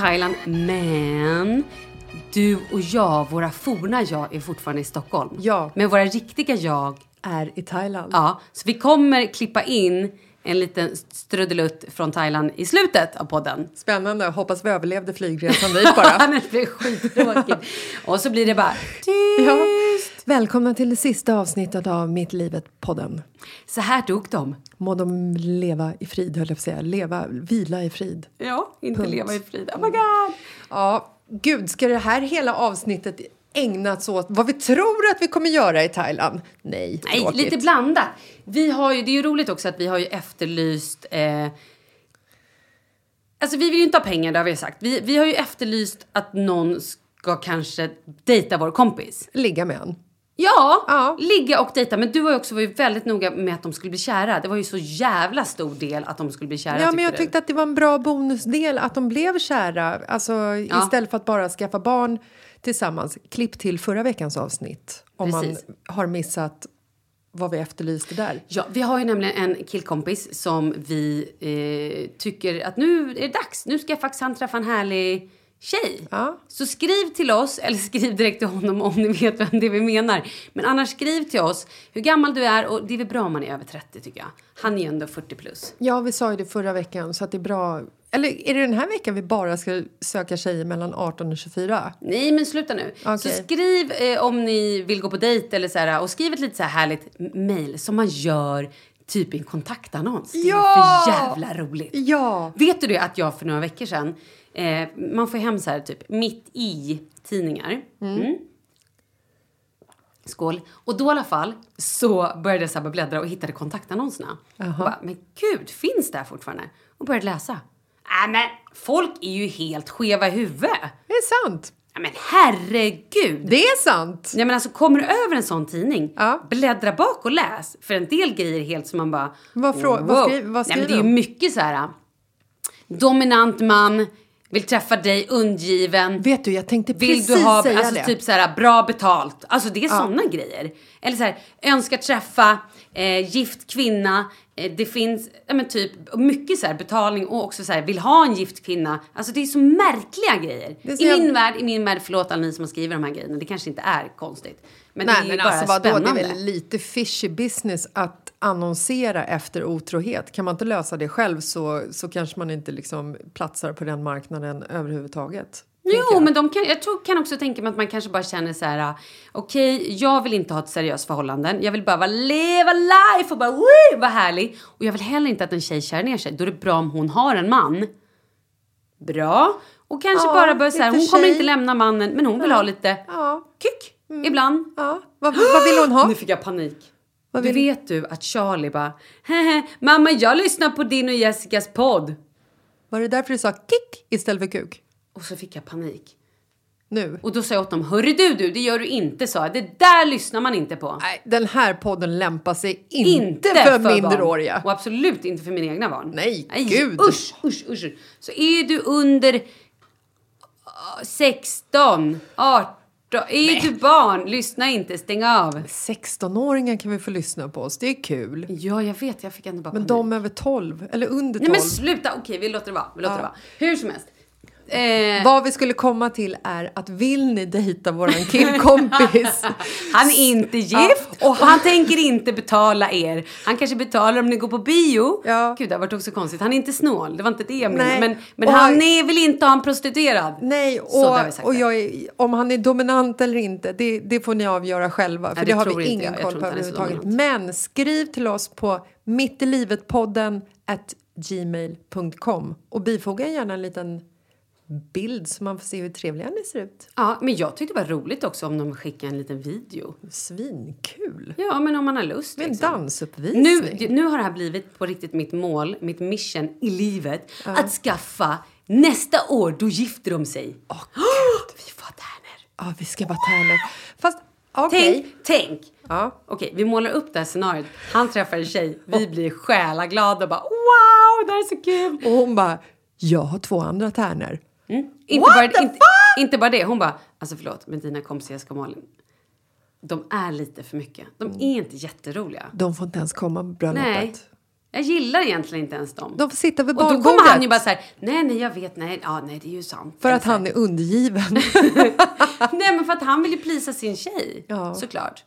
Thailand, men du och jag, våra forna jag, är fortfarande i Stockholm. Ja. Men våra riktiga jag, Är i Thailand. ja. Så vi kommer klippa in en liten strudelutt från Thailand i slutet av podden. Spännande. Hoppas vi överlevde flygresan dit bara. Annars blir det skittråkigt. och så blir det bara tyst. ja. Välkomna till det sista avsnittet av Mitt livet-podden. Så här dog de. Må de leva i frid, höll jag på att säga. Leva, vila i frid. Ja, inte Punkt. leva i frid. Oh my god! Ja, gud, ska det här hela avsnittet ägnats åt vad vi tror att vi kommer göra i Thailand? Nej, Nej, tråkigt. lite blandat. Vi har ju, det är ju roligt också att vi har ju efterlyst... Eh, alltså vi vill ju inte ha pengar, det har vi sagt. Vi, vi har ju efterlyst att någon ska kanske dejta vår kompis. Ligga med en. Ja, Ja. ligga och dejta. Men du har ju också varit väldigt noga med att de skulle bli kära. Det var ju så jävla stor del att de skulle bli kära. Ja, men jag du. tyckte att det var en bra bonusdel att de blev kära. Alltså istället för att bara skaffa barn tillsammans. Klipp till förra veckans avsnitt. Om Precis. man har missat vad vi efterlyste där. Ja, vi har ju nämligen en killkompis som vi eh, tycker att nu är det dags. Nu ska faktiskt han träffa en härlig tjej. Ja. Så skriv till oss, eller skriv direkt till honom om ni vet vem det är vi menar. Men annars skriv till oss hur gammal du är och det är väl bra om man är över 30 tycker jag. Han är ju ändå 40 plus. Ja, vi sa ju det förra veckan så att det är bra. Eller är det den här veckan vi bara ska söka tjejer mellan 18 och 24? Nej men sluta nu. Så Okej. skriv eh, om ni vill gå på dejt eller så här, och skriv ett lite så här härligt mail som man gör typ i en kontaktannons. Det är Ja! för jävla roligt. Ja! Vet du det att jag för några veckor sedan, eh, man får hem så här typ mitt i tidningar. Mm. Skål. Och då i alla fall så började jag så här bläddra och hittade kontaktannonserna. Och bara, men gud, finns det här fortfarande? Och började läsa. Äh, men folk är ju helt skeva i huvudet. Det är sant. Ja, men herregud! Det är sant. Ja, men alltså, kommer du över en sån tidning, Ja. bläddra bak och läs. För en del grejer är helt som man bara... Vad frå- vad skri- vad Nej, men Det är skriver ju mycket så här... Dominant man, vill träffa dig, undgiven. Vet du, jag tänkte Vill precis du ha säga alltså, det. typ så här, bra betalt? Alltså det är såna grejer. Eller så här, önskar träffa eh, gift kvinna. Eh, det finns ja, men typ mycket så här, betalning och också så här, vill ha en gift kvinna. Alltså det är så märkliga grejer. Det I jävla- min värld, i min värld, förlåt alla ni som har skrivit de här grejerna. Det kanske inte är konstigt. Men det Nej, är ju men bara alltså vadå, det spännande. är väl lite fishy business att annonsera efter otrohet. Kan man inte lösa det själv så, så kanske man inte liksom platsar på den marknaden överhuvudtaget. Jo, men de kan, jag tror, kan också tänka mig att man kanske bara känner så här, okej, jag vill inte ha ett seriöst förhållande. Jag vill bara vara, leva life och bara, woo, vara härlig. Och jag vill heller inte att en tjej kär ner sig. Då är det bra om hon har en man. Bra. Och kanske Ja, bara bör så här, hon kommer sig. inte lämna mannen, men hon vill ha lite Ja, kick ibland. ja. Vad, vad vill hon ha? Nu fick jag panik. Vad Du vill- vet du att Charlie bara, hehe, mamma jag lyssnar på din och Jessicas podd. Var det därför du sa kick istället för kuk? Och så fick jag panik. Nu? Och då sa jag åt dem, hörru du du, det gör du inte sa jag. Det där lyssnar man inte på. Nej, den här podden lämpar sig inte, för, minderåriga. Barn. Och absolut inte för mina egna barn. Nej, gud. Usch, usch, usch. Så är du under ah, 16, 18, är du barn, lyssna inte, stäng av. 16-åringar kan vi få lyssna på oss, det är kul. Ja, jag vet, jag fick ändå bara Men panik. de över 12, eller under 12. Nej men sluta, okej vi låter det vara. Vi låter det vara. Hur som helst. Eh, Vad vi skulle komma till är att vill ni dejta våran killkompis han är inte gift och han tänker inte betala er. Han kanske betalar om ni går på bio. Ja. Gud, det har varit också konstigt. Han är inte snål, det var inte det jag menade. Men, men Och han är, vill inte ha en prostituerad. Nej, Så, och, sagt och jag är, om han är dominant eller inte, det, det får ni avgöra själva. För Nej, det, det har vi ingen jag. Jag koll tror på så överhuvudtaget. Men skriv till oss på mittilivetpodden gmail.com och bifoga gärna en liten bild så man får se hur trevliga ni ser ut. Ja, men jag tyckte det var roligt också om de skickar en liten video. Svinkul! Ja, men om man har lust. Med en Liksom. dansuppvisning. Nu, nu har det här blivit på riktigt mitt mål, mitt mission i livet. Att skaffa nästa år, då gifter de sig. Åh, Vi får tärnor. Ja, vi ska vara tärnor. Fast okej. Tänk, tänk. Ja. Okej, vi målar upp det här scenariot. Han träffar en tjej, vi blir själaglada och bara wow, det här är så kul. Och hon bara, jag har två andra tärnor. Inte, What bara, the inte, inte bara det, hon bara, alltså förlåt, men dina kompisar Jessica och Malin, De är lite för mycket. De Mm. är inte jätteroliga. De får inte ens komma på bröllopet. Nej. Jag gillar egentligen inte ens dem. De får sitta vid och då barnbordet. kommer han ju bara så här, nej, nej, jag vet, nej, ja, nej, det är ju sant. För att han är undergiven. Nej, men för att han vill ju plisa sin tjej. Ja. Såklart.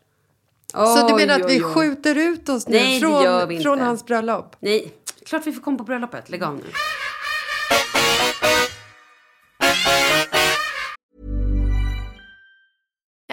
Så du menar att vi skjuter ut oss nu Nej, från, från hans bröllop? Nej, klart vi får komma på bröllopet. Lägg av nu.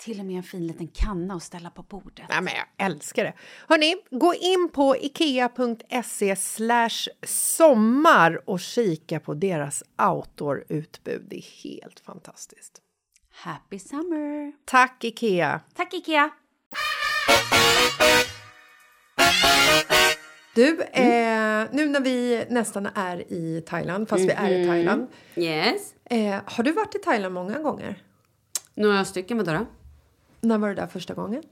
Till och med en fin liten kanna att ställa på bordet. Nej, men jag älskar det. Hörni, gå in på ikea.se sommar och kika på deras outdoor-utbud. Det är helt fantastiskt. Happy summer! Tack, Ikea! Tack Ikea! Du, eh, nu när vi nästan är i Thailand, fast vi är i Thailand. Yes. Eh, har du varit i Thailand många gånger? Några stycken, vadå då? När var du där första gången?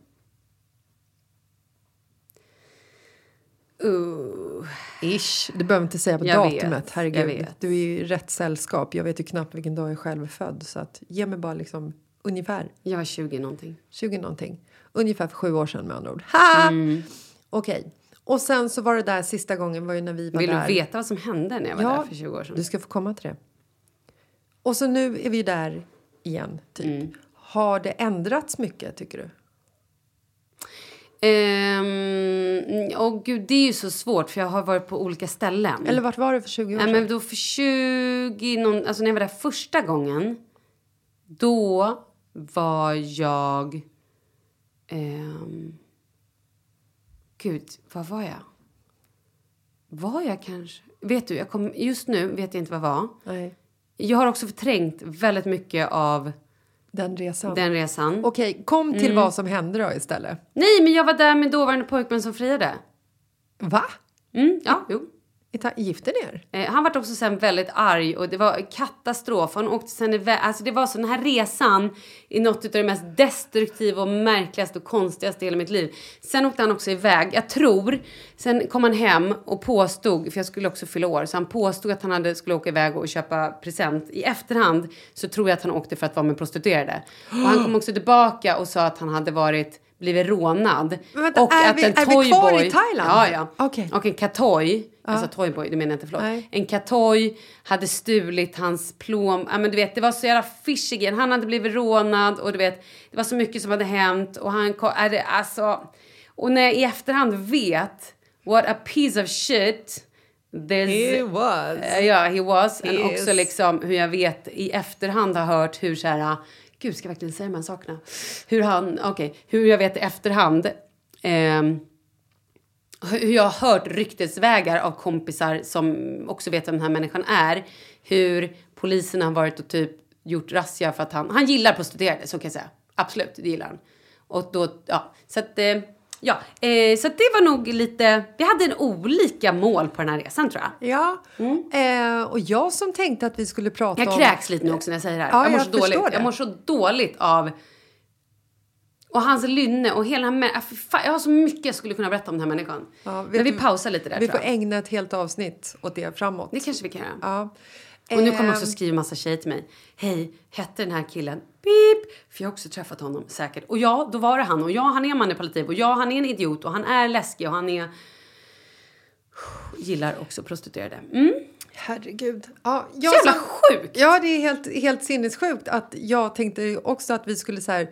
Uh. Ish. Du behöver inte säga på Jag datumet. vet, Herregud. Du är ju i rätt sällskap. Jag vet ju knappt vilken dag jag själv är född. Så att, ge mig bara liksom ungefär Jag var 20 någonting. 20 någonting. Ungefär för sju år sedan med andra ord. Ha! Mm. Okej. Och sen så var det där sista gången var ju när vi var Vill där. du veta vad som hände när jag var Ja, där för 20 år sedan? Du ska få komma till det. Och så nu är vi där igen, typ. Mm. Har det ändrats mycket, tycker du? Ehm, åh gud, det är ju så svårt för jag har varit på olika ställen. Eller vart var det för 20 år sedan? men då för 20, någon, alltså när jag var där första gången, då var jag... ehm, gud, vad var jag? Var jag kanske... Vet du, jag kom, just nu vet jag inte vad jag var. Nej. Jag har också förträngt väldigt mycket av Den resan. Den resan. Okej, kom till vad som hände då istället. Nej, men jag var där med dåvarande pojkvän som friade. Va? Mm, ja, jo. Gifte ni er? Eh, han var också sen väldigt arg och det var katastrof. Han åkte sen iväg. Alltså det var så den här resan i något av det mest destruktiva och märkligaste och konstigaste i hela mitt liv. Sen åkte han också iväg, jag tror. Sen kom han hem och påstod, för jag skulle också fylla år, så han påstod att han hade, skulle åka iväg och köpa present. I efterhand så tror jag att han åkte för att vara med prostituerade. Och han kom också tillbaka och sa att han hade varit blivit rånad. Men vänta, och är att vi- en är vi kvar i Thailand? Ja, ja. Okej. Och en katoj, alltså toyboy, det menar jag inte, förlåt. Nej. En katoj hade stulit hans plom. Ja, men du vet, det var så jävla fishy. Han hade blivit rånad och du vet, det var så mycket som hade hänt. Och han är det, alltså... Och när jag i efterhand vet what a piece of shit there's... was. Eh, Ja, he was. He också liksom hur jag vet i efterhand har hört hur så här... Gud, ska jag verkligen säga de här sakerna? Hur han... Okej, hur jag vet i efterhand... Eh, hur jag har hört ryktesvägar av kompisar som också vet vem den här människan är. Hur polisen har varit och typ gjort razzia för att han... Han gillar prostituerade, så kan jag säga. Absolut, det gillar han. Och då, ja, så att... Eh, ja, eh, så det var nog lite... Vi hade en olika mål på den här resan tror jag. Ja, eh, och jag som tänkte att vi skulle prata Jag om... kräks lite nu också när jag säger det här. Ja, jag, mår jag så dåligt. det. jag mår så dåligt av... Och hans lynne och hela... den här ah, fan, Jag har så mycket jag skulle kunna berätta om den här människan. Ja, Men vi pausar lite där Vi får jag. ägna ett helt avsnitt åt det framåt. Det kanske vi kan göra. Ja. Och nu kommer Ehm, också skriva massa tjejer till mig. Hej, hette den här killen Pip? För jag har också träffat honom säkert. Och ja, då var det han. Och ja, han är manipulativ. Och ja, han är en idiot. Och han är läskig. Och han är... Gillar också prostituerade. Mm. Herregud. Ja, Så jag jävla som- sjukt! Ja, det är helt, helt sinnessjukt att jag tänkte också att vi skulle så här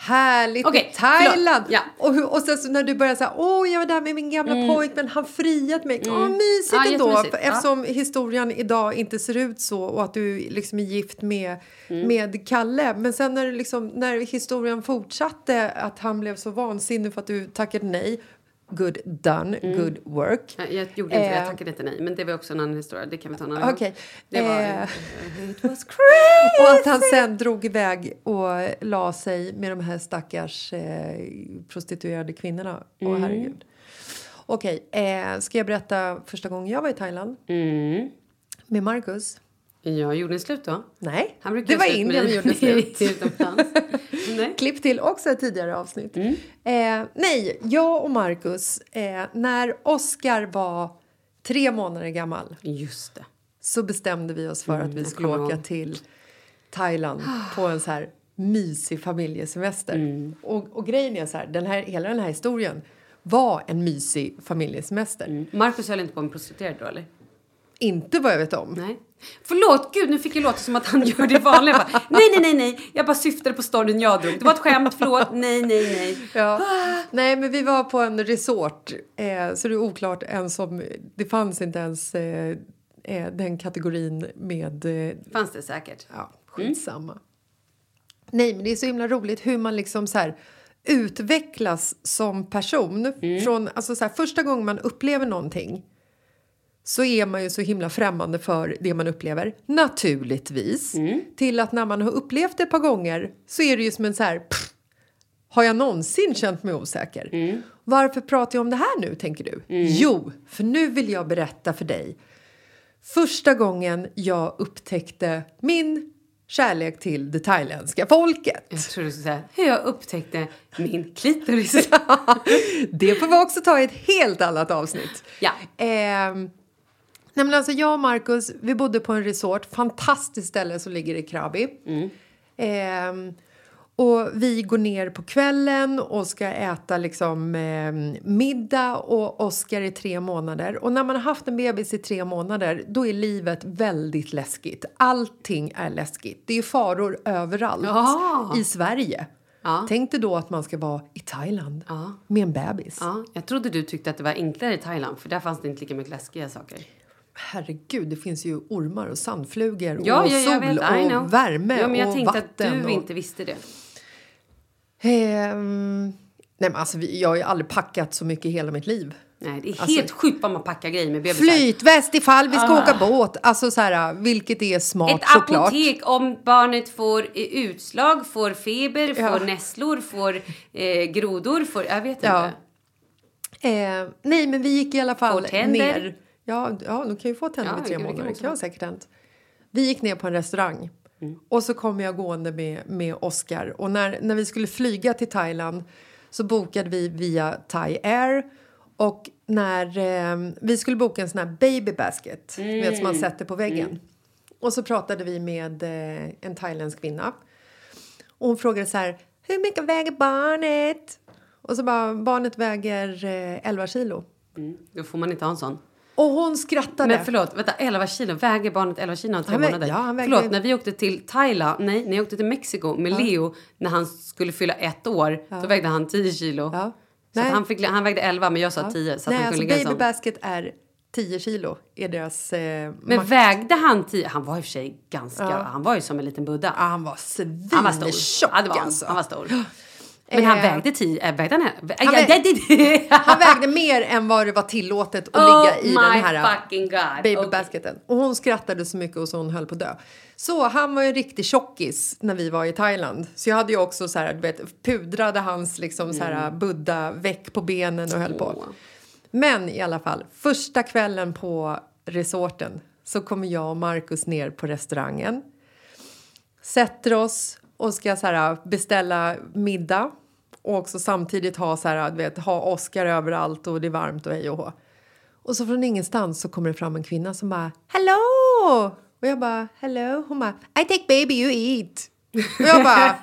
Härligt Okej, i Thailand! Ja. Och, och sen så när du börjar säga åh jag var där med min gamla pojkvän, han friat mig. Åh mysigt Mm. Ja, ändå! För Ja. Eftersom historien idag inte ser ut så och att du liksom är gift med, Mm. med Kalle. Men sen när, liksom, när historien fortsatte att han blev så vansinnig för att du tackade nej. Good done, good work. Jag gjorde inte det, jag Eh. tackade inte nej. Men det var också en annan historia. Det kan vi ta en annan. Okej. Det var... Eh. It was crazy! Och att han sen drog iväg och la sig med de här stackars eh, prostituerade kvinnorna. Åh Mm. herregud. Okej, eh, ska jag berätta första gången jag var i Thailand? Mm. Med Marcus? Ja, gjorde ni slut då? Nej, Han det var Indien vi gjorde slut. nej. Klipp till också ett tidigare avsnitt. Mm. Eh, nej, jag och Marcus, eh, när Oscar var tre månader gammal Just det. så bestämde vi oss för att vi Mm, skulle åka ihåg. till Thailand på en så här mysig familjesemester. Mm. Och, och grejen är så här, den här, hela den här historien var en mysig familjesemester. Mm. Marcus höll inte på med prostituerad då, eller? Inte vad jag vet om. Nej. Förlåt, gud nu fick jag låta som att han gör det vanliga. Jag bara, nej, nej, nej, nej. Jag bara syftade på storyn jag drog. Det var ett skämt, förlåt. Nej, nej, nej. Ja. Nej, men vi var på en resort, eh, så det är oklart ens om... Det fanns inte ens eh, eh, den kategorin med... Eh, Fanns det säkert. ja, skitsamma. Nej, men det är så himla roligt hur man liksom så här utvecklas som person. Från, alltså så här, första gången man upplever någonting så är man ju så himla främmande för det man upplever, naturligtvis. Till att när man har upplevt det ett par gånger så är det ju som en så här... Pff, har jag någonsin känt mig osäker? Varför pratar jag om det här nu, tänker du? Jo, för nu vill jag berätta för dig första gången jag upptäckte min kärlek till det thailändska folket. Jag tror du skulle säga hur jag upptäckte min klitoris. Det får vi också ta i ett helt annat avsnitt. Ja. Ehm, nej men alltså jag och Marcus, vi bodde på en resort, fantastiskt ställe som ligger i Krabi. Ehm, och vi går ner på kvällen och ska äta liksom ehm, middag och Oscar i tre månader. Och när man har haft en bebis i tre månader då är livet väldigt läskigt. Allting är läskigt. Det är faror överallt Ja. i Sverige. Ja. Tänk dig då att man ska vara i Thailand Ja. med en bebis. Ja, jag trodde du tyckte att det var enklare i Thailand, för där fanns det inte lika mycket läskiga saker. Herregud, det finns ju ormar och sandflugor Ja, och ja, sol vet. Och värme ja, men jag och tänkte vatten. att du och... inte visste det. Ehm, nej men alltså, jag har ju aldrig packat så mycket i hela mitt liv. Nej, det är Alltså- helt sjukt vad man packar grejer med bebisar. Flytväst ifall vi ska åka båt. Alltså så här, vilket är smart Ah. Ett såklart. apotek om barnet får eh, utslag, får feber, Ja. får nässlor, får eh, grodor, får... Jag vet Ja. inte. Eh, nej, men vi gick i alla fall ner. Ja, ja, de kan ju få tänder Ja, vid tre månader. Det kan säkert hänt. Vi gick ner på en restaurang Mm. och så kom jag gående med, med Oscar. Och när, när vi skulle flyga till Thailand så bokade vi via Thai Air. Och när eh, vi skulle boka en sån här baby basket, du vet som man sätter på väggen. Och så pratade vi med eh, en thailändsk kvinna. Och hon frågade så här, hur mycket väger barnet? Och så bara, barnet väger eh, 11 kilo. Då får man inte ha en sån. Och hon skrattade. Men förlåt, vänta, 11 kilo. Väger barnet 11 kilo om tre månader? ja, han väger- Förlåt, när vi åkte till Thailand, nej, när jag åkte till Mexiko med Leo när han skulle fylla ett år, då vägde han 10 kilo. Ja. Så han, fick, han vägde 11 men jag sa 10 så Nej, han alltså kunde ligga i baby sån. basket är 10 kilo. Är deras eh, Men max. vägde han 10? Han var i och för sig ganska, Ja. han var ju som en liten Buddha. Ja, han var svintjock. Ja, alltså. Han var stor. Men han Eh, vägde 10, äh, vägde han? Vä- Han ja, vä- det- det- Han vägde mer än vad det var tillåtet att Oh ligga i den här eh, fucking god. baby Okej. basketen. Och hon skrattade så mycket och så hon höll på att dö. Så han var ju en riktig tjockis när vi var i Thailand. Så jag hade ju också så här, du vet, pudrade hans liksom så här buddha väck på benen och höll på. Men i alla fall, första kvällen på resorten så kommer jag och Markus ner på restaurangen. Sätter oss och ska så här, beställa middag. Och också samtidigt ha, så här, vet, ha Oscar överallt och det är varmt och hej och hå. Och så från ingenstans så kommer det fram en kvinna som bara Hello! Och jag bara Hello? Hon bara I take baby you eat. Och jag bara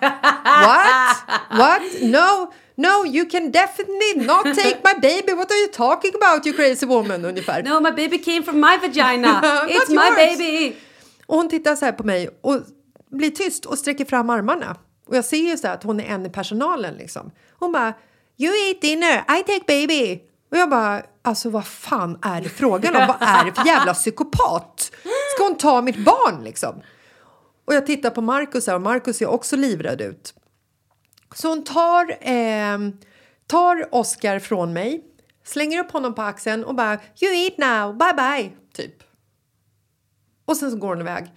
What? What? No, no you can definitely not take my baby. What are you talking about you crazy woman? Ungefär. No, my baby came from my vagina. It's my yours. baby. Och hon tittar så här på mig och blir tyst och sträcker fram armarna. Och jag ser ju så att hon är en i personalen liksom. Hon bara You eat dinner, I take baby. Och jag bara, alltså vad fan är det frågan om? vad är det för jävla psykopat? Ska hon ta mitt barn liksom? Och jag tittar på Markus här och Markus ser också livrädd ut. Så hon tar, eh, tar Oscar från mig, slänger upp honom på axeln och bara You eat now, bye bye, typ. Och sen så går hon iväg.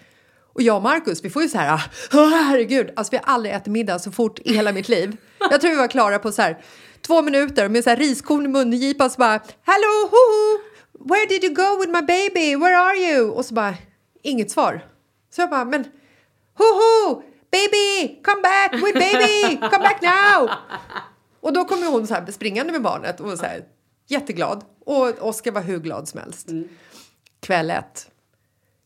Och jag och Markus, vi får ju så här, "Åh, herregud, alltså vi har aldrig ätit middag så fort i hela mitt liv. Jag tror vi var klara på så här två minuter med så här riskorn i mungipan så bara, hello, hoho, where did you go with my baby, where are you? Och så bara, inget svar. Så jag bara, men, hoho, baby, come back with baby, come back now. Och då kommer hon så här springande med barnet och så här, jätteglad. Och Oskar var hur glad som helst. Kväll ett.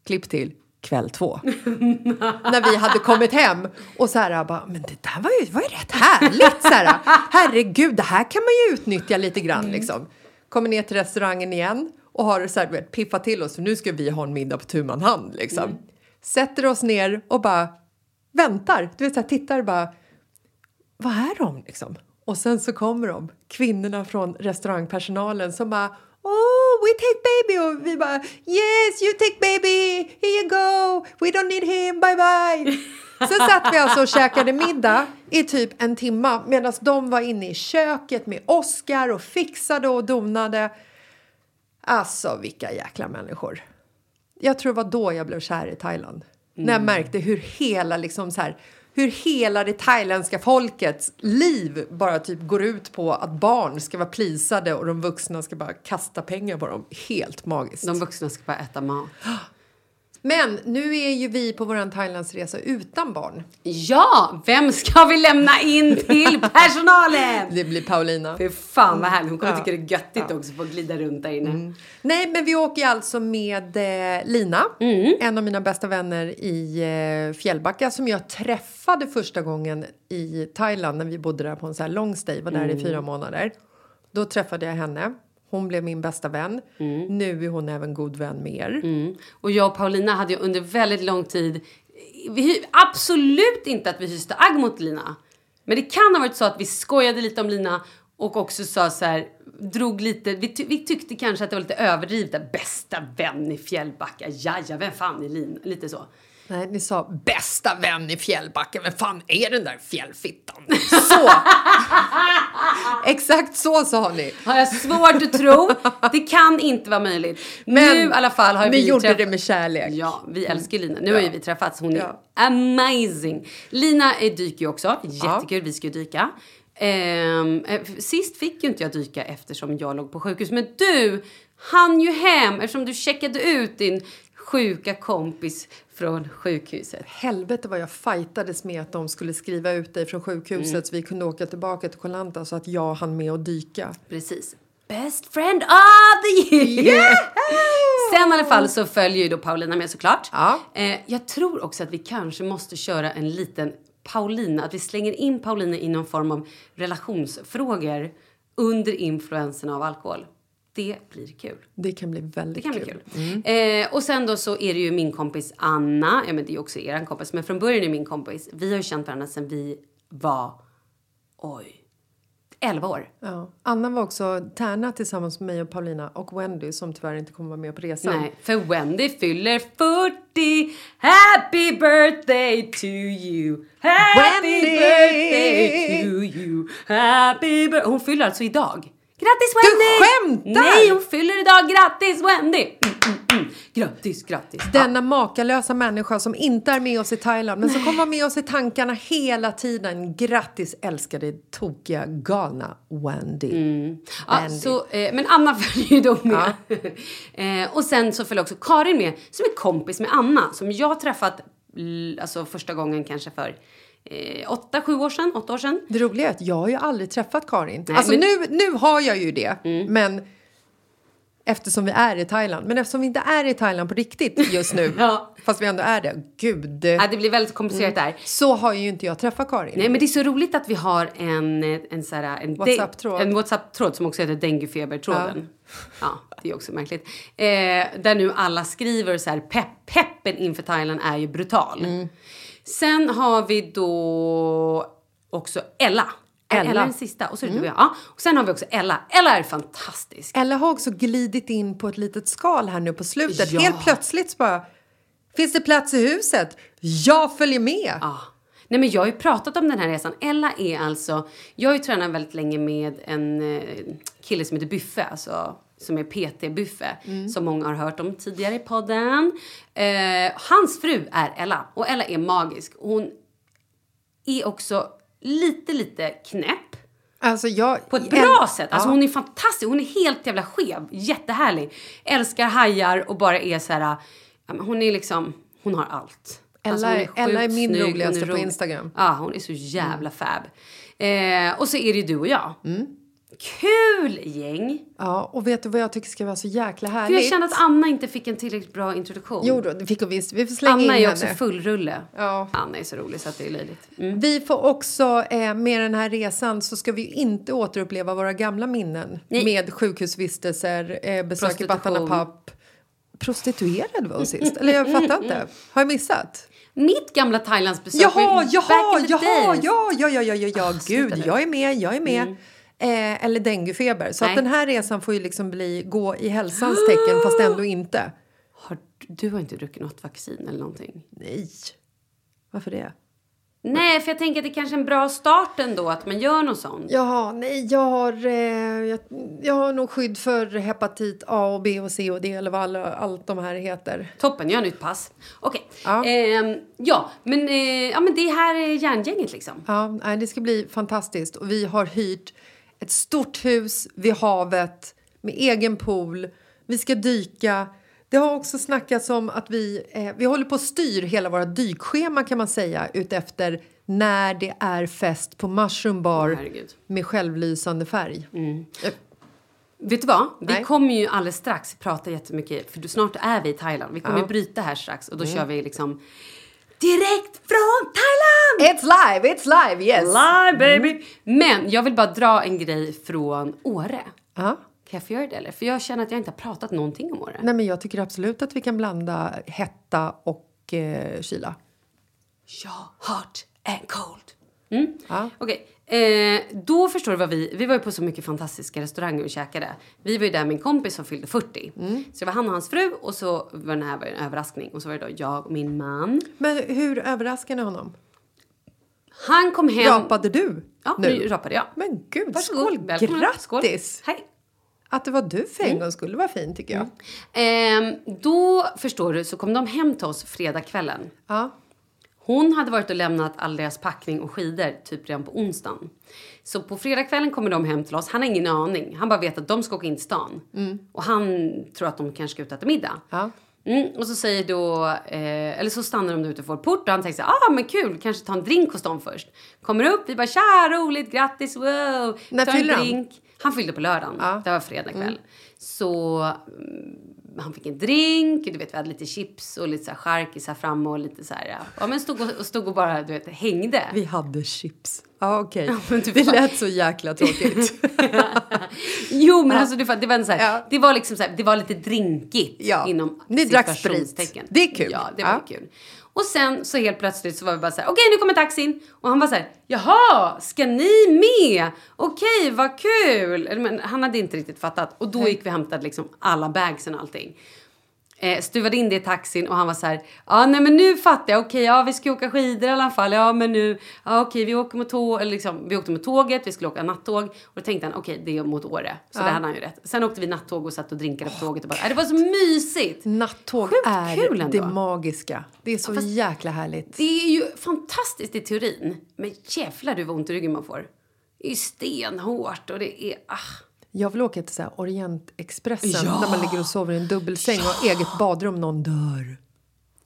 Klipp till kväll två. När vi hade kommit hem och så här bara, men det där var ju, var ju rätt härligt så här. Herregud, det här kan man ju utnyttja lite grann liksom. Kommer ner till restaurangen igen och har så här, vet, piffat till oss för nu ska vi ha en middag på tu man hand liksom. Sätter oss ner och bara väntar, du vet så här, tittar bara vad är de liksom? Och sen så kommer de, kvinnorna från restaurangpersonalen som bara Oh, we take baby! Och vi bara Yes, you take baby! Here you go! We don't need him, bye bye! Sen satt vi alltså och käkade middag i typ en timme medan de var inne i köket med Oscar och fixade och donade. Alltså, vilka jäkla människor. Jag tror det var då jag blev kär i Thailand. När jag märkte hur hela, liksom så här, hur hela det thailändska folkets liv bara typ går ut på att barn ska vara plisade och de vuxna ska bara kasta pengar på dem. Helt magiskt. De vuxna ska bara äta mat. Men nu är ju vi på vår Thailandsresa utan barn. Ja, vem ska vi lämna in till personalen? Det blir Paulina. Fy fan vad härligt. Hon kommer Ja. tycka det är göttigt också att få glida runt där inne. Nej, men vi åker alltså med eh, Lina, en av mina bästa vänner i eh, Fjällbacka som jag träffade första gången i Thailand när vi bodde där på en så här long stay, var där i fyra månader. Då träffade jag henne. Hon blev min bästa vän. Nu är hon även god vän med er. Mm. Och jag och Paulina hade ju under väldigt lång tid vi, absolut inte att vi hyste agg mot Lina. Men det kan ha varit så att vi skojade lite om Lina och också sa så här, drog lite, vi, ty, vi tyckte kanske att det var lite överdrivet, bästa vän i Fjällbacka, jaja, vem fan är Lina? Lite så. Nej, ni sa bästa vän i fjällbacken. Vem fan är den där fjällfittan? Så! Exakt så sa ni. Har jag svårt att tro. Det kan inte vara möjligt. Men nu i alla fall har ni vi gjorde det med kärlek. Ja, vi älskar ju Lina. Nu har ju vi träffats. Hon är Ja. amazing. Lina är dyker ju också. Jättekul. Vi ska ju dyka. Ehm, eh, sist fick ju inte jag dyka eftersom jag låg på sjukhus. Men du hann ju hem eftersom du checkade ut din sjuka kompis från sjukhuset. Helvete vad jag fightades med att de skulle skriva ut dig från sjukhuset Mm. så vi kunde åka tillbaka till Koh Lanta så att jag hann med att dyka. Precis. Best friend of the year! Sen i alla fall så följer ju då Paulina med såklart. Ja. Eh, jag tror också att vi kanske måste köra en liten Paulina, att vi slänger in Paulina i någon form av relationsfrågor under influensen av alkohol. Det blir kul. Det kan bli väldigt kan bli kul. kul. Eh, och sen då så är det ju min kompis Anna, ja men det är också er kompis, men från början är min kompis. Vi har ju känt varandra sedan vi var, oj, 11 år. Ja. Anna var också tärna tillsammans med mig och Paulina och Wendy som tyvärr inte kommer vara med på resan. Nej, för Wendy fyller 40. Happy birthday to you. Happy Wendy! birthday to you. Happy birthday. Hon fyller alltså idag. Grattis Wendy! skämtar! Nej, hon fyller idag. Grattis Wendy! Mm, mm, mm. Grattis, grattis. Denna makalösa människa som inte är med oss i Thailand men som kommer vara med oss i tankarna hela tiden. Grattis älskade tokiga galna Wendy. Ja, Wendy. så, eh, men Anna följer ju då med. eh, och sen så följer också Karin med, som är kompis med Anna. Som jag träffat alltså första gången kanske för åtta, sju år sedan, åtta år sedan. Det roliga är att jag har ju aldrig träffat Karin. Nej, alltså men- nu, nu har jag ju det, men eftersom vi är i Thailand. Men eftersom vi inte är i Thailand på riktigt just nu, Ja. fast vi ändå är det, gud, Ja, det blir väldigt komplicerat där. så har ju inte jag träffat Karin. Nej men det är så roligt att vi har en, en, så här, en, WhatsApp-tråd. en WhatsApp-tråd som också heter denguefebertråden. Ja. det är också märkligt. Eh, där nu alla skriver så här, pepp, peppen inför Thailand är ju brutal. Mm. Sen har vi då också Ella. Ella, Ella. Är den sista. Och så är det du och jag. Ja. Och sen har vi också Ella. Ella är fantastisk. Ella har också glidit in på ett litet skal här nu på slutet. Ja. Helt plötsligt så bara, finns det plats i huset? Jag följer med! Ja. Nej men jag har ju pratat om den här resan. Ella är alltså, jag har ju tränat väldigt länge med en eh, kille som heter Buffe, alltså som är PT Buffe, som många har hört om tidigare i podden. Eh, hans fru är Ella och Ella är magisk. Hon är också lite, lite knäpp. Alltså jag, På ett bra El- sätt. Alltså ja. hon är fantastisk. Hon är helt jävla skev. Jättehärlig. Älskar hajar och bara är så här. Hon är liksom, hon har allt. Ella Alltså, är- Ella är min snygg, roligaste är på rolig. Instagram. Ja, hon är så jävla fab. Eh, och så är det ju du och jag. Mm. Kul gäng! Ja, och vet du vad jag tycker ska vara så jäkla För härligt? jag känner att Anna inte fick en tillräckligt bra introduktion. Jo då, det fick hon visst. Vi får slänga Anna in är ju henne. också fullrulle. Ja. Anna är så rolig så att det är löjligt. Mm. Vi får också, eh, med den här resan så ska vi inte återuppleva våra gamla minnen Nej. med sjukhusvistelser, eh, besök i. Battanapapp. Prostituerad var hon sist. Eller jag fattar inte. Har jag missat? Mitt gamla Thailandsbesök Jaha, jaha, jaha, ja, ja, ja, ja, ja, ja, sluta gud, jag är med, jag är med. Eh, eller denguefeber. Så att den här resan får ju liksom bli gå i hälsans tecken fast ändå inte. Har, du har inte druckit något vaccin eller någonting? Nej. Varför det? Nej, för jag tänker att det kanske är en bra start ändå att man gör något sånt. Jaha, nej, jag har, eh, jag, jag har nog skydd för hepatit A och B och C och D eller vad alla, allt de här heter. Toppen, jag har nytt pass. Okej. Ja. Ehm, ja, men, eh, ja, men det här är järngänget liksom. Ja, nej, det ska bli fantastiskt. Och vi har hyrt ett stort hus vid havet med egen pool. Vi ska dyka. Det har också snackats om att vi, eh, vi håller på att styr hela våra dykschema kan man säga utefter när det är fest på Mushroom Bar Herregud. med självlysande färg. Eh, Vet du vad? Vi Nej. kommer ju alldeles strax prata jättemycket, för snart är vi i Thailand. Vi kommer Ja. Mm. bryta här strax och då kör vi liksom direkt från Thailand! It's live, it's live, yes! Live baby! Men jag vill bara dra en grej från Åre. Ja. Kan jag få göra det eller? För jag känner att jag inte har pratat någonting om Åre. Nej, men jag tycker absolut att vi kan blanda hetta och eh, kyla. Ja, hot and cold. Ja. Okej, eh, då förstår du vad vi... Vi var ju på så mycket fantastiska restauranger och käkade. Vi var ju där med en kompis som fyllde 40. Så det var han och hans fru och så var den här var en överraskning. Och så var det då jag och min man. Men hur överraskade honom? Han kom hem... Rapade du Ja, nu? nu rapade jag. Men gud, Varsågod. skål! Välkommen. Skål. Grattis! Hej. Att det var du för en gång skulle vara fint tycker jag. Ehm, då, förstår du, så kom de hem till oss fredagskvällen. Ja. Hon hade varit och lämnat all deras packning och skidor typ redan på onsdagen. Så på fredagskvällen kommer de hem till oss. Han har ingen aning. Han bara vet att de ska åka in till stan. Och han tror att de kanske ska ut och äta middag. Ja. Mm, och så säger då, eh, eller så stannar de utanför vår port och han tänker så här, ah men kul, kanske ta en drink hos dem först. Kommer upp, vi bara tja roligt, grattis, wow. När tar en drink. Han fyllde på lördagen, Ja. det var fredag kväll. Så mm, han fick en drink, du vet vi hade lite chips och lite så här charkisar framme och lite så här, ja men stod och, stod och bara du vet hängde. Vi hade chips. Ja, okej. men typ det lät så jäkla tråkigt. Jo men alltså var, det var, så här, Ja. det var liksom så här, det var lite drinkigt Ja. inom Ni drack sprit. Det är kul. Ja, det var Ja. kul. Och sen så helt plötsligt så var vi bara så här, okej nu kommer taxin. Och han var så här, jaha, ska ni med? Okej, vad kul. Men han hade inte riktigt fattat. Och då gick vi och hämtade liksom alla bagsen och allting. Eh, stuvade in det i taxin och han var så här, ja nej men nu fattar jag, okej ja vi ska åka skidor i alla fall, ja men nu, ja okej vi åker med tåg, eller liksom vi åkte med tåget, vi skulle åka nattåg och då tänkte han okej det är mot Åre, så det hade han ju rätt. Sen åkte vi nattåg och satt och drinkade på tåget och bara, äh, det var så mysigt! Nattåg Sjukt är det magiska. Det är så jäkla härligt. Det är ju fantastiskt i teorin, men jävlar du vad ont i ryggen man får. Det är ju stenhårt och det är, ah. Jag vill åka till så här Orientexpressen Ja. där man ligger och sover i en dubbelsäng och har eget badrum. Någon dör.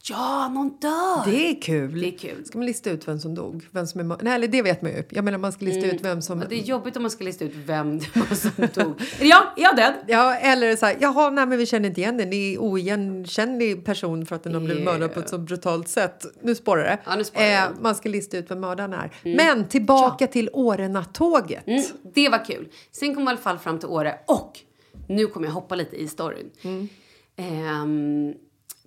Ja, någon dör! Det är kul. Det är kul. Ska man lista ut vem som dog? Vem som är Nej, eller det vet man ju. Jag menar man ska lista ut vem som... Det är jobbigt om man ska lista ut vem det var som dog. Jag? Är jag död? Ja, eller så här, jaha, nej men vi känner inte igen den. Det är oigenkännlig person för att den har blivit mördad på ett så brutalt sätt. Nu spårar det. Ja, nu spårar. Eh, man ska lista ut vem mördaren är. Men tillbaka till Årenattåget. Mm, det var kul. Sen kom vi i alla fall fram till Åre och nu kommer jag hoppa lite i storyn. Ehm,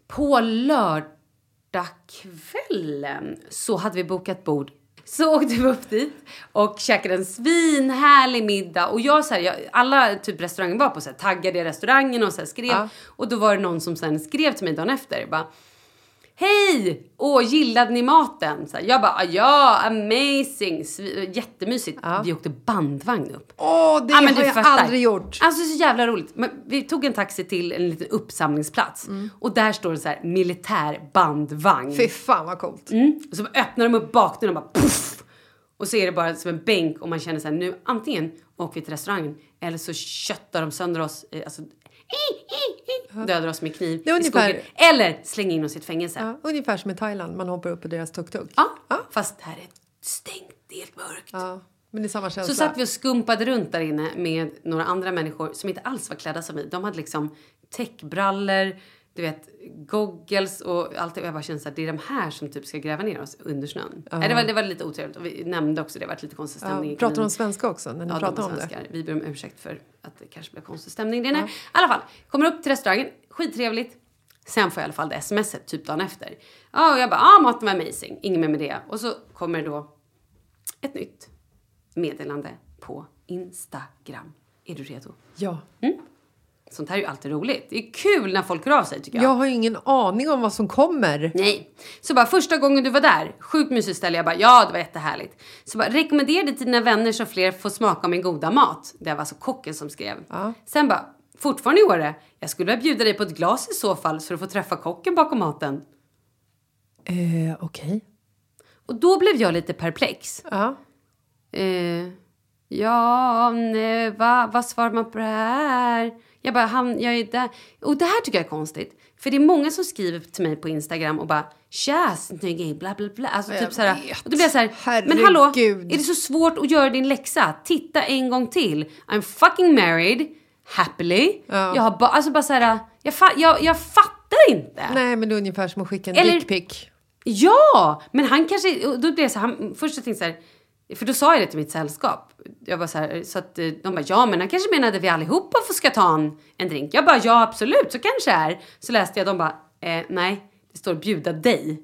på lördagskvällen så hade vi bokat bord. Så åkte vi upp dit och käkade en svinhärlig middag. Och jag, så här, jag, alla typ restauranger var på så här, taggade i restaurangen och så här, skrev. Ja. Och då var det någon som sen skrev till mig dagen efter. Bara, Hej! Åh, gillade ni maten? Så här, jag bara, ja, amazing, jättemysigt. Vi åkte bandvagn upp. Åh, det Ja, men har jag fattar. aldrig gjort. Alltså så jävla roligt. Men vi tog en taxi till en liten uppsamlingsplats. Mm. Och där står det så här militär bandvagn. Fy fan vad coolt. Mm. Och så öppnar de upp bakdörren och bara puff! Och så är det bara som en bänk och man känner så här nu antingen åker vi till restaurangen eller så köttar de sönder oss, eh, alltså dödar oss med kniv i ungefär- skogen. Eller slänger in oss i ett fängelse. Ja, ungefär som i Thailand, man hoppar upp på deras tuk-tuk. Ja, Ja. fast här är stängt, det är helt mörkt. Ja, men det är samma känsla. Så satt vi och skumpade runt där inne med några andra människor som inte alls var klädda som vi. De hade liksom täckbrallor, du vet, goggles och allt. Och jag bara kände så här, det är de här som typ ska gräva ner oss under snön. Nej, det, var, det var lite otrevligt. Och vi nämnde också det, var lite konstig stämning. ja, pratar de svenska också när ni Ja, de pratar var om det? svenskar. Vi ber om ursäkt för att det kanske blev konstig stämning där inne. I alla fall, kommer upp till restaurangen, skittrevligt. Sen får jag i alla fall det smset typ dagen efter. Ja, och jag bara, ah, maten var amazing, inget mer med det. Och så kommer det då ett nytt meddelande på Instagram. Är du redo? Ja. Sånt här är ju alltid roligt. Det är kul när folk hör av sig tycker jag. Jag har ju ingen aning om vad som kommer. Nej. Så bara första gången du var där, sjukt mysigt ställe. Jag bara ja, det var jättehärligt. Så bara rekommendera det till dina vänner så fler får smaka min goda mat. Det var alltså kocken som skrev. Sen bara, fortfarande i Åre. Jag skulle vilja bjuda dig på ett glas i så fall så du får träffa kocken bakom maten. Eh, Okej. Och då blev jag lite perplex. Ja. Eh, ja, nej, va, vad svarar man på det här? Jag bara, han, jag är där. Och det här tycker jag är konstigt. För det är många som skriver till mig på Instagram och bara Tja, snygg, bla bla bla. Alltså Jag typ så här. Och då blir jag så här, men hallå, Herregud. är det så svårt att göra din läxa? Titta en gång till. I'm fucking married, happily. Ja. Jag har bara, alltså bara så här, jag, fa- jag, jag fattar inte. Nej, men det är ungefär som att skicka en dickpic. Ja, men han kanske... Då blev jag så här, han, först så tänkte jag så här, för då sa jag det till mitt sällskap. Jag var så här, så att eh, de bara, ja men han kanske menade vi allihopa får ska ta en, en drink. Jag bara, ja absolut, så kanske är. Så läste jag, de bara, eh, nej, det står bjuda dig.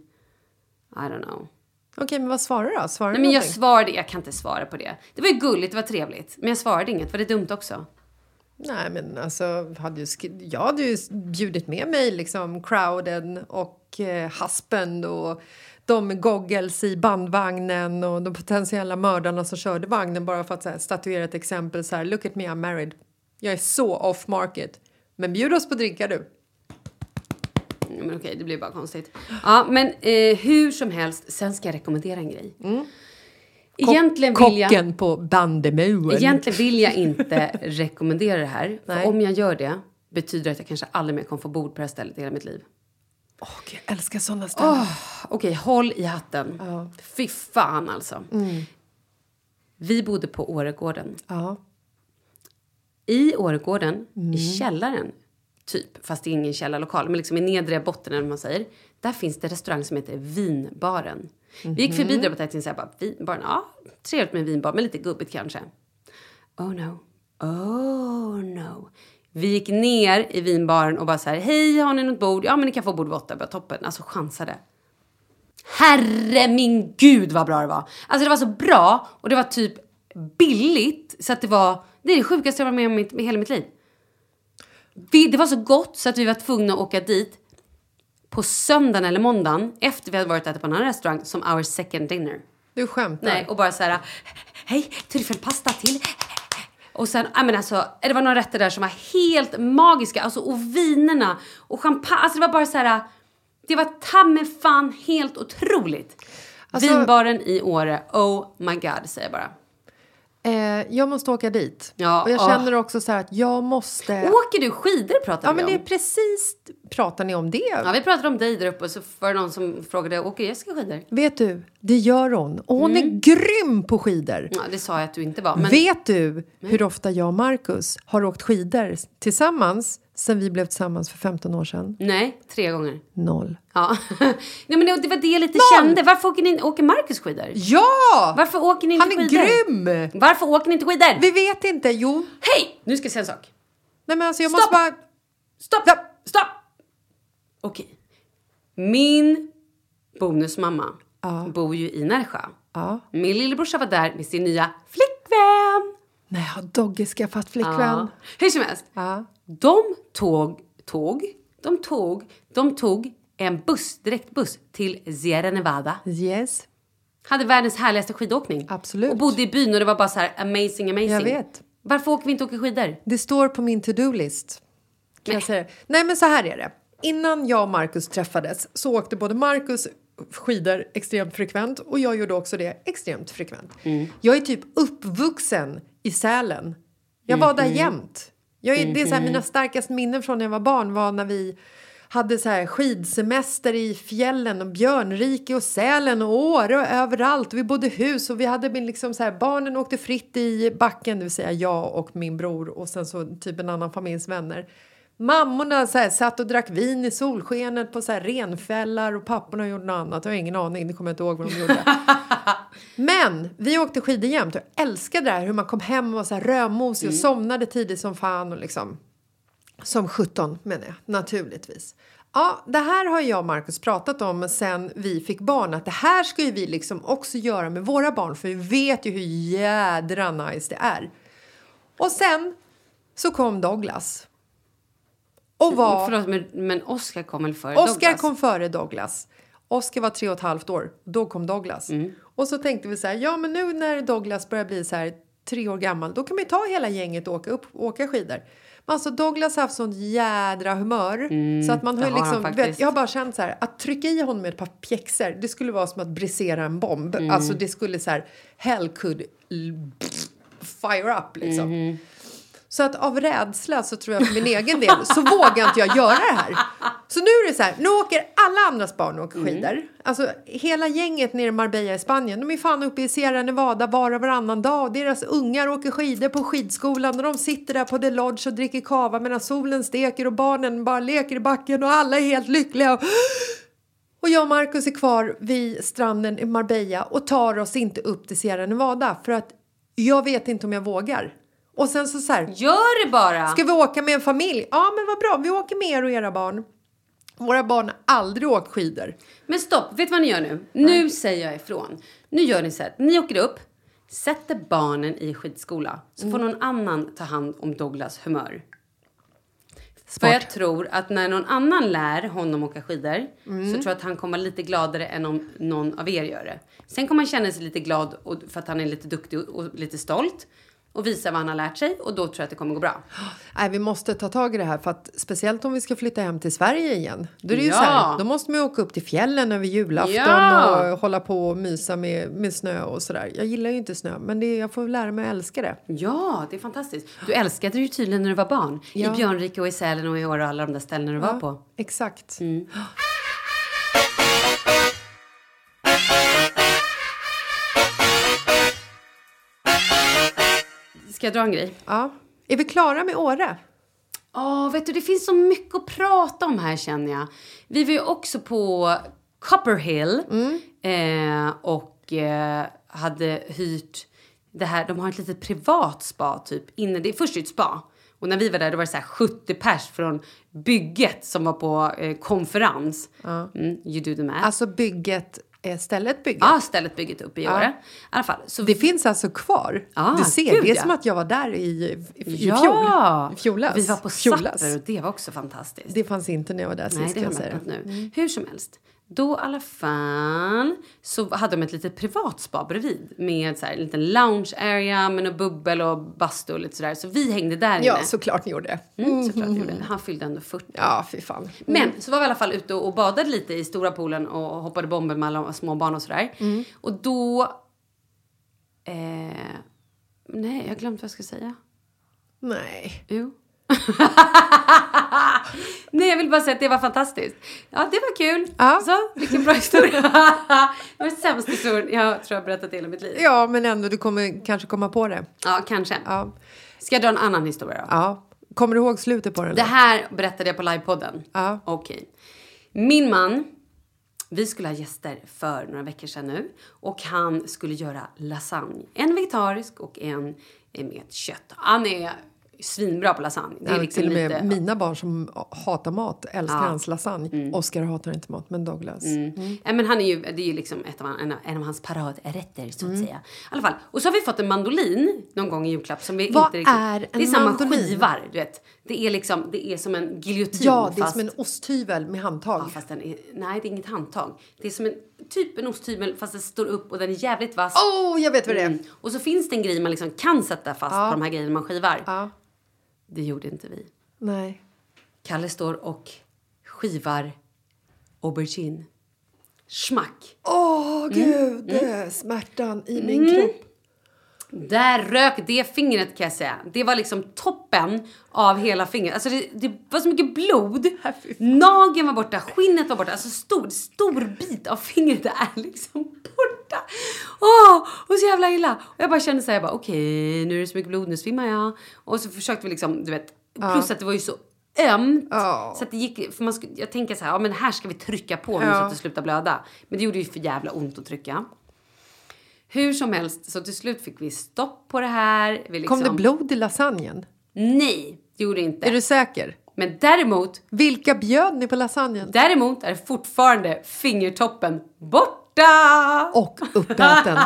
I don't know. Okej, men vad svarar du då? Svarar Nej men jag någonting? svarade, jag kan inte svara på det. Det var ju gulligt, det var trevligt. Men jag svarade inget, var det dumt också? Nej, men alltså, hade ju jag hade ju bjudit med mig liksom crowden och eh, husband och de med goggles i bandvagnen och de potentiella mördarna som körde vagnen bara för att här, statuera ett exempel så här, look at me I'm married. Jag är så off market. Men bjud oss på drinkar du. Men okej, det blir bara konstigt. Ja, men eh, hur som helst, sen ska jag rekommendera en grej. Egentligen vill jag... Kocken på Bandemuen. Egentligen vill jag inte rekommendera det här. Nej. För om jag gör det betyder det att jag kanske aldrig mer kommer få bord på det här stället i hela mitt liv. Gud, jag älskar såna ställen. Okej, håll i hatten. Fy fan alltså. Vi bodde på Åregården. Ja. I Åregården, i källaren, typ, fast det är ingen källarlokal, men liksom i nedre botten eller man säger, där finns det restaurang som heter Vinbaren. Vi gick förbi där och tänkte så här, bara, vinbaren, ja, trevligt med vinbar, men lite gubbigt kanske. Oh no, oh no. Vi gick ner i vinbaren och bara så här, hej, har ni något bord? Ja, men ni kan få bord vid åtta, bara toppen. Alltså chansade. Herre min gud vad bra det var! Alltså det var så bra och det var typ billigt så att det var, det är det sjukaste jag varit med om i hela mitt liv. Vi, det var så gott så att vi var tvungna att åka dit på söndagen eller måndagen efter vi hade varit och ätit på en annan restaurang som our second dinner. Du skämtar? Nej, och bara så här, hej, tryffelpasta till. Och sen, ja men alltså, det var några rätter där som var helt magiska. Alltså, och vinerna och champagne. Alltså det var bara så här, det var ta mig fan helt otroligt. Alltså- Vinbaren i Åre, oh my god, säger jag bara. Eh, jag måste åka dit. Ja, och jag åh. känner också så att jag måste... Åker du skidor pratar Ja, vi men om. det är precis... Pratar ni om det? Ja, vi pratade om dig där uppe och så var det någon som frågade, åker Jessica skidor? Vet du, det gör hon. Och hon Mm. är grym på skidor. Ja, det sa jag att du inte var. Men Vet du hur ofta jag och Marcus har åkt skidor tillsammans sen vi blev tillsammans för 15 år sedan? nej, tre gånger. Noll. Ja. nej, men det, var det jag lite Noll! kände. Varför åker, ni, åker Marcus skidor? Ja! Varför åker ni inte Han är skidor? grym! Varför åker ni inte skidor? Vi vet inte. Jo. Hej! Nu ska jag säga en sak. Nej, men alltså jag Stopp! måste bara... Stopp! Ja. Stopp! Okej. Min bonusmamma bor ju i Närsjö. Ja. Min lillebrorsa var där med sin nya flickvän. Nej, har Dogge skaffat flickvän? Ja. Hur som helst. Ja. De tog, tog, de tog, de tog en buss, direktbuss till Sierra Nevada. Yes. Hade världens härligaste skidåkning. Absolut. Och bodde i byn och det var bara så här amazing, amazing. Jag vet. Varför åker vi inte och åker skidor? Det står på min to-do-list. Det? Nej, men så här är det. Innan jag och Marcus träffades så åkte både Marcus skidor extremt frekvent och jag gjorde också det extremt frekvent. Jag är typ uppvuxen i Sälen. Jag var där jämt. Jag Det är så här, mina starkaste minnen från när jag var barn var när vi hade så här skidsemester i fjällen och Björnrike och Sälen och Åre och överallt. Vi bodde hus och vi hade min liksom så här, barnen åkte fritt i backen, det vill säga jag och min bror och sen så typ en annan familjs vänner. Mammorna så här, satt och drack vin i solskenet på så här, renfällar och papporna gjorde något annat. Jag har ingen aning, det kommer jag inte ihåg vad de gjorde. Men vi åkte skidor jämt och jag älskade det här hur man kom hem och var så här rödmosig och somnade tidigt som fan och liksom som 17 menar jag, naturligtvis. Ja, det här har jag och Marcus pratat om sen vi fick barn. Att det här ska ju vi liksom också göra med våra barn. För vi vet ju hur jädra nice det är. Och sen så kom Douglas. Och var... Förlåt, men, men Oscar kom väl före Oscar Douglas? kom före Douglas. Oscar var tre och ett halvt år. Då kom Douglas. Mm. Och så tänkte vi så här, ja men nu när Douglas börjar bli så här tre år gammal, då kan vi ta hela gänget och åka upp åka skidor. Men alltså Douglas har haft sånt jädra humör så att man har Mm, liksom, vet, jag har bara känt så här, att trycka i honom med ett par pjäxor, det skulle vara som att brisera en bomb. Mm. Alltså det skulle så här, hell could fire up liksom. Mm-hmm. Så att av rädsla så tror jag för min egen del så vågar inte jag göra det här. Så nu är det så här, nu åker alla andras barn och åker skidor. Alltså hela gänget nere i Marbella i Spanien, de är fan uppe i Sierra Nevada var och varannan dag. Och deras ungar åker skidor på skidskolan och de sitter där på The Lodge och dricker kava medan solen steker och barnen bara leker i backen och alla är helt lyckliga. Och och jag och Marcus är kvar vid stranden i Marbella och tar oss inte upp till Sierra Nevada för att jag vet inte om jag vågar. Och sen så så här, Gör det bara! Ska vi åka med en familj? Ja, men vad bra. Vi åker med er och era barn. Våra barn har aldrig åkt skidor. Men stopp, vet du vad ni gör nu? Nu säger jag ifrån. Nu gör ni så här, ni åker upp, sätter barnen i skidskola, så får någon annan ta hand om Douglas humör. För Smart. jag tror att när någon annan lär honom åka skidor så tror jag att han kommer vara lite gladare än om någon av er gör det. Sen kommer han känna sig lite glad och, för att han är lite duktig och, och lite stolt och visa vad han har lärt sig och då tror jag att det kommer gå bra. Nej, vi måste ta tag i det här, för att speciellt om vi ska flytta hem till Sverige igen. Då, är det ju Ja. så här, då måste man ju åka upp till fjällen över julafton Ja. och hålla på och mysa med, med snö och sådär. Jag gillar ju inte snö, men det, jag får lära mig att älska det. Ja, det är fantastiskt. Du älskade det ju tydligen när du var barn. Ja. I Björnrike och i Sälen och i Åre och alla de där ställena du var på. Exakt. Ska jag dra en grej? Ja. Är vi klara med Åre? Ja, vet du, det finns så mycket att prata om här känner jag. Vi var ju också på Copperhill eh, och eh, hade hyrt det här, de har ett litet privat spa typ inne, det är först ett spa. Och när vi var där då var det så här 70 pers från bygget som var på eh, konferens. Mm, you do the math. Alltså bygget, eh, stället bygget. Ja, stället bygget upp i Åre. Alla fall. Så Det finns alltså kvar. Ah, du ser, gud, det är ja. som att jag var där i, i, i ja! fjol. Fjolas. Vi var på. Sapper och det var också fantastiskt. Det fanns inte när jag var där Nej, sist det kan har jag det. nu. Hur som helst. Då i alla fall så hade de ett litet privat spa bredvid med så här, en liten lounge area med något bubbel och bastu och lite sådär. Så vi hängde där Ja, inne. såklart ni gjorde. Mm, såklart vi gjorde. Han fyllde ändå 40. Ja, fy fan. Men så var vi i alla fall ute och badade lite i stora poolen och hoppade bomber med alla små barn och sådär. Mm. Och då... Eh, nej, jag glömt vad jag ska säga. Nej. Jo. Nej, jag vill bara säga att det var fantastiskt. Ja, det var kul. Ja. Så, vilken bra historia. det var sämsta historien jag tror jag berättat i hela mitt liv. Ja, men ändå, du kommer kanske komma på det. Ja, kanske. Ja. Ska jag dra en annan historia då? ja. Kommer du ihåg slutet på den? Det här berättade jag på livepodden. Ja. Okej. Min man, vi skulle ha gäster för några veckor sedan nu. Och han skulle göra lasagne. En vegetarisk och en med kött. Han är svinbra på lasagne. Det är Ja, liksom till och med lite... mina barn som hatar mat älskar Ja. Mm. hans lasagne. Oscar hatar inte mat, men Douglas. Ja, men han är ju, det är ju liksom ett av, en, av- en av hans paradrätter så att Mm. säga. I alla fall. Och så har vi fått en mandolin någon gång i julklapp som vi Vad inte riktigt... är en det är samma mandolin? skivar, du vet. Det är liksom, det är som en giljotin Ja, det är fast... som en osthyvel med handtag. Ja, fast den är, nej, det är inget handtag. Det är som en typ en osthyvel fast den står upp och den är jävligt vass. Åh, jag vet vad det är. Mm. Och så finns det en grej man liksom kan sätta fast på de här grejerna man skivar. Ja. Det gjorde inte vi. Nej. Kalle står och skivar aubergine. Schmack. Åh, gud. Mm. Smärtan i min kropp. Där rök det fingret kan jag säga. Det var liksom toppen av hela fingret. Alltså det, det var så mycket blod. Nageln var borta, skinnet var borta. Alltså stor, stor bit av fingret är liksom borta. Åh, och så jävla illa. Och jag bara kände så här, jag bara okej, nu är det så mycket blod, nu svimmar jag. Och så försökte vi liksom, du vet, plus att det var ju så ömt. Ja. Så att det gick, för man skulle, jag tänker så här, ja men här ska vi trycka på nu Ja. så att det slutar blöda. Men det gjorde ju för jävla ont att trycka. Hur som helst, så till slut fick vi stopp på det här. Vi liksom, Kom det blod i lasagnen? Nej, det gjorde det inte. Är du säker? Men däremot, Vilka bjöd ni på lasagnen? däremot är fortfarande fingertoppen borta. Och uppäten.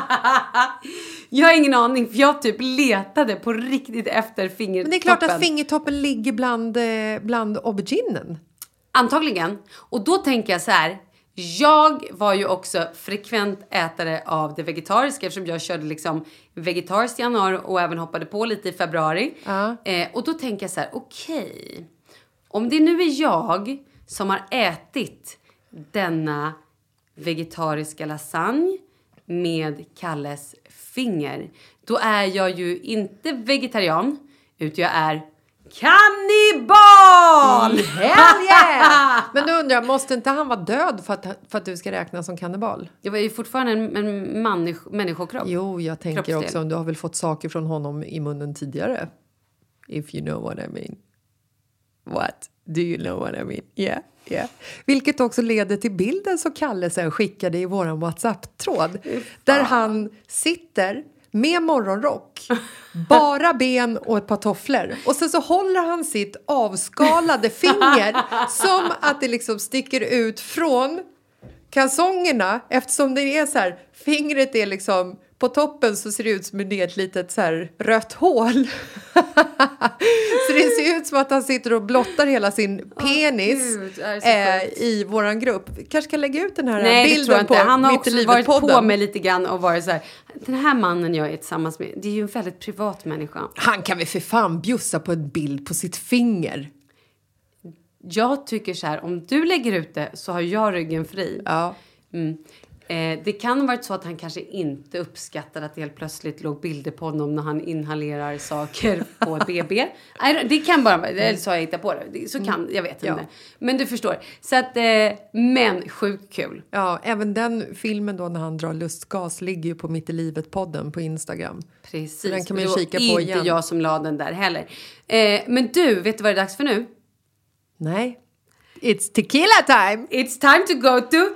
Jag har ingen aning, för jag typ letade på riktigt efter fingertoppen. Men det är klart att fingertoppen ligger bland, eh, bland auberginen. Antagligen. Och då tänker jag så här. Jag var ju också frekvent ätare av det vegetariska eftersom jag körde liksom vegetariskt i januari och även hoppade på lite i februari. Ja. Eh, och då tänker jag så här, okej. om det nu är jag som har ätit denna vegetariska lasagne med Kalles finger. Då är jag ju inte vegetarian, utan jag är kannibal! Hell yeah! Men då undrar jag, måste inte han vara död för att, för att du ska räknas som kannibal? Jag var ju fortfarande en, en människ, människokropp. Jo, jag tänker Kroppsdel. också, du har väl fått saker från honom i munnen tidigare? If you know what I mean. What? Do you know what I mean? Yeah, yeah. Vilket också leder till bilden som Kalle sen skickade i våran WhatsApp-tråd. Där han sitter med morgonrock, bara ben och ett par tofflor. Och sen så håller han sitt avskalade finger som att det liksom sticker ut från kalsongerna eftersom det är så här, fingret är liksom på toppen så ser det ut som ett litet så här rött hål. så det ser ut som att han sitter och blottar hela sin penis Gud, det är så eh, i våran grupp. kanske kan lägga ut den här Nej, det bilden jag inte. på Han har Mitt också varit på mig lite grann och varit så här. Den här mannen jag är tillsammans med, det är ju en väldigt privat människa. Han kan väl för fan bjussa på en bild på sitt finger. Jag tycker så här, om du lägger ut det så har jag ryggen fri. Ja. Mm. Eh, det kan ha varit så att han kanske inte uppskattade att det helt plötsligt låg bilder på honom när han inhalerar saker på BB. Det kan bara vara, eller så har jag hittat på det. Så kan, jag vet Ja. inte. Men du förstår. Så att, eh, men sjukt kul. Ja, även den filmen då när han drar lustgas ligger ju på Mitt i livet-podden på Instagram. Precis. Den kan man ju kika på inte igen. jag som la den där heller. Eh, men du, vet du vad det är dags för nu? Nej. It's tequila time! It's time to go to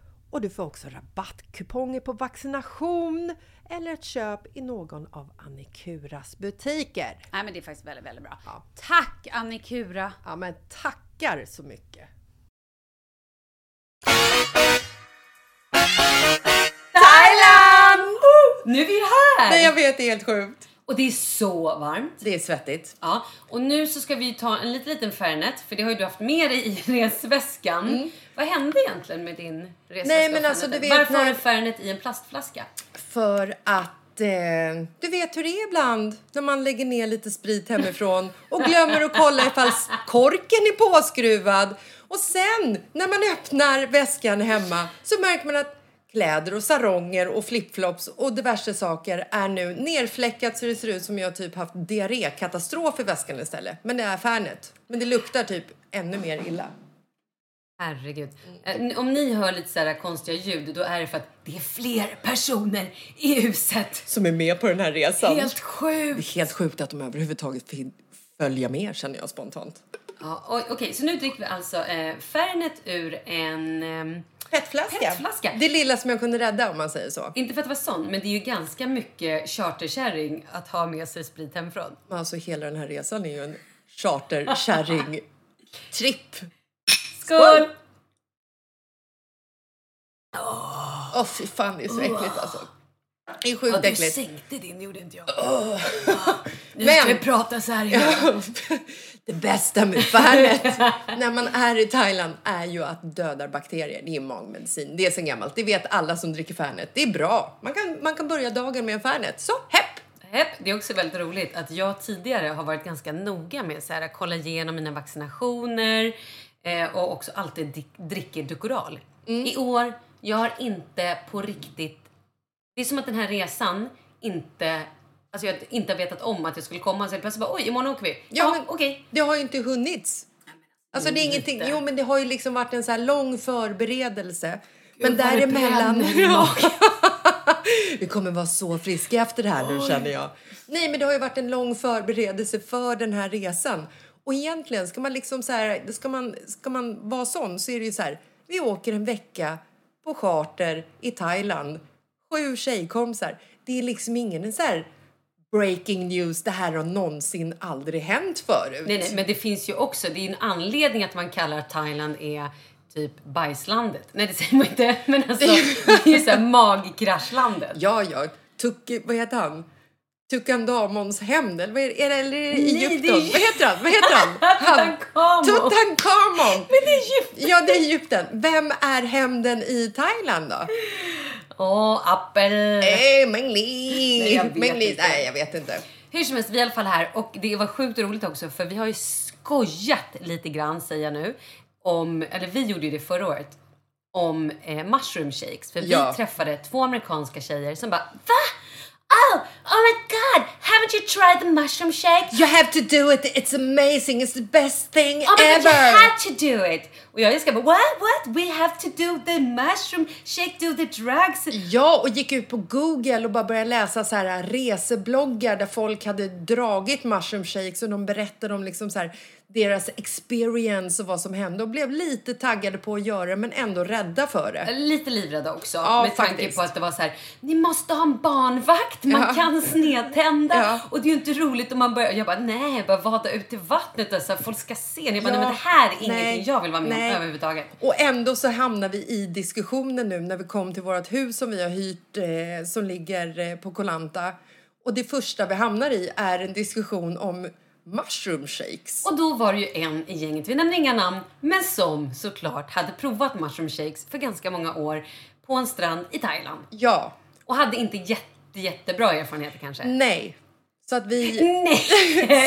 och du får också rabattkuponger på vaccination eller ett köp i någon av Annikuras butiker. Nej, men det är faktiskt väldigt, väldigt bra. Ja. Tack Annikura! Ja, men tackar så mycket! Thailand! Nu är vi här! Nej, jag vet, det är helt sjukt. Och det är så varmt. Det är svettigt. Ja, och nu så ska vi ta en liten, liten Fernet, för det har ju du haft med dig i resväskan. Vad hände egentligen med din resväska? Mm. Nej, men alltså, du vet Varför har när- du Fernet i en plastflaska? För att eh, du vet hur det är ibland när man lägger ner lite sprit hemifrån och glömmer att kolla ifall korken är påskruvad. Och sen när man öppnar väskan hemma så märker man att kläder och saronger och flipflops och diverse saker är nu nerfläckat så det ser ut som jag typ haft diarrékatastrof i väskan istället. Men det är Fernet. Men det luktar typ ännu mer illa. Herregud. Eh, Om ni hör lite så här konstiga ljud, då är det för att det är fler personer i huset. Som är med på den här resan. Helt Det sjukt! är helt sjukt att de överhuvudtaget fick följa med känner jag spontant. Ja, Okej, så nu dricker vi alltså eh, Fernet ur en... ehm, Petflaska. Petflaska. Det lilla som jag kunde rädda om man säger så. inte för att vara sån, men det är ju ganska mycket charterkärring att ha med sig sprit hemifrån. Men Alltså hela den här resan är ju en charterkärring-tripp. Skål! Åh fy fan det är så äckligt alltså. Det är sjukt Ja, du äckligt. sänkte din, gjorde inte jag. Nu Men- ska vi prata så här igen. det bästa med Fernet när man är i Thailand är ju att dödar bakterier. Det är magmedicin. Det är sen gammalt. Det vet alla som dricker Fernet. Det är bra. Man kan, man kan börja dagen med en Fernet. Så, hepp! Hepp, det är också väldigt roligt att jag tidigare har varit ganska noga med så här, att kolla igenom mina vaccinationer eh, och också alltid dricker Dukoral. I år, jag har inte på riktigt... Det är som att den här resan inte... Alltså jag inte vetat om att jag skulle komma så plötsligt bara oj, imorgon åker vi. Ja, men- okej. Det har ju inte hunnits. Alltså det är ingenting. lite. Jo men det har ju liksom varit en så här lång förberedelse. Men däremellan... Vi kommer vara så friska efter det här nu känner jag. Nej men det har ju varit en lång förberedelse för den här resan. Och egentligen ska man liksom så här, ska man, ska man vara sån så är det ju så här. Vi åker en vecka på charter i Thailand. Sju tjejkompisar. Det är liksom ingen så här breaking news. Det här har någonsin aldrig hänt förut. Nej, nej, men det finns ju också, det är en anledning att man kallar Thailand är typ bajslandet. Nej, det säger man inte. Men alltså, det är ju såhär magkraschlandet. Ja, ja. Tuk, vad heter han? Tukandamons hämnd, eller vad är det? Eller är det Nej, Egypten? det är- Vad heter han? Vad heter han? han. Tutankhamon! Men det är Egypten! Ja, det är Egypten. Vem är hämnden i Thailand då? Åh, appel. Eh, Meng Li. Nej, jag vet inte. Hur som helst, vi är i alla fall här och det var sjukt roligt också för vi har ju skojat lite grann säger jag nu om, eller vi gjorde ju det förra året, om eh, mushroom shakes. För Ja. vi träffade två amerikanska tjejer som bara VA? Oh, oh my god, haven't you tried the mushroom shake? You have to do it. It's amazing. It's the best thing Oh my god, you ever. have to do it! Och jag Jessica bara, what, what? We have to do the mushroom shake, do the drugs. Ja, och gick ut på Google och bara började läsa så här resebloggar där folk hade dragit mushroom shakes och de berättade om liksom så här deras experience och vad som hände och blev lite taggade på att göra det men ändå rädda för det. Lite livrädda också Ja, med tanke faktiskt. på att det var så här, ni måste ha en barnvakt, man Ja. kan snedtända Ja. och det är ju inte roligt om man börjar, jag bara nej, jag bara vada ut i vattnet och så här, folk ska se. Jag bara, nej men det här är ingenting jag vill vara med Nej. om överhuvudtaget. Och ändå så hamnar vi i diskussionen nu när vi kom till vårt hus som vi har hyrt eh, som ligger eh, på Kolanta. Och det första vi hamnar i är en diskussion om mushroom shakes. Och då var det ju en i gänget, vi nämner inga namn, men som såklart hade provat mushroom shakes för ganska många år på en strand i Thailand. Ja, Och hade inte jätte, jättebra erfarenheter kanske. nej. Så att, vi,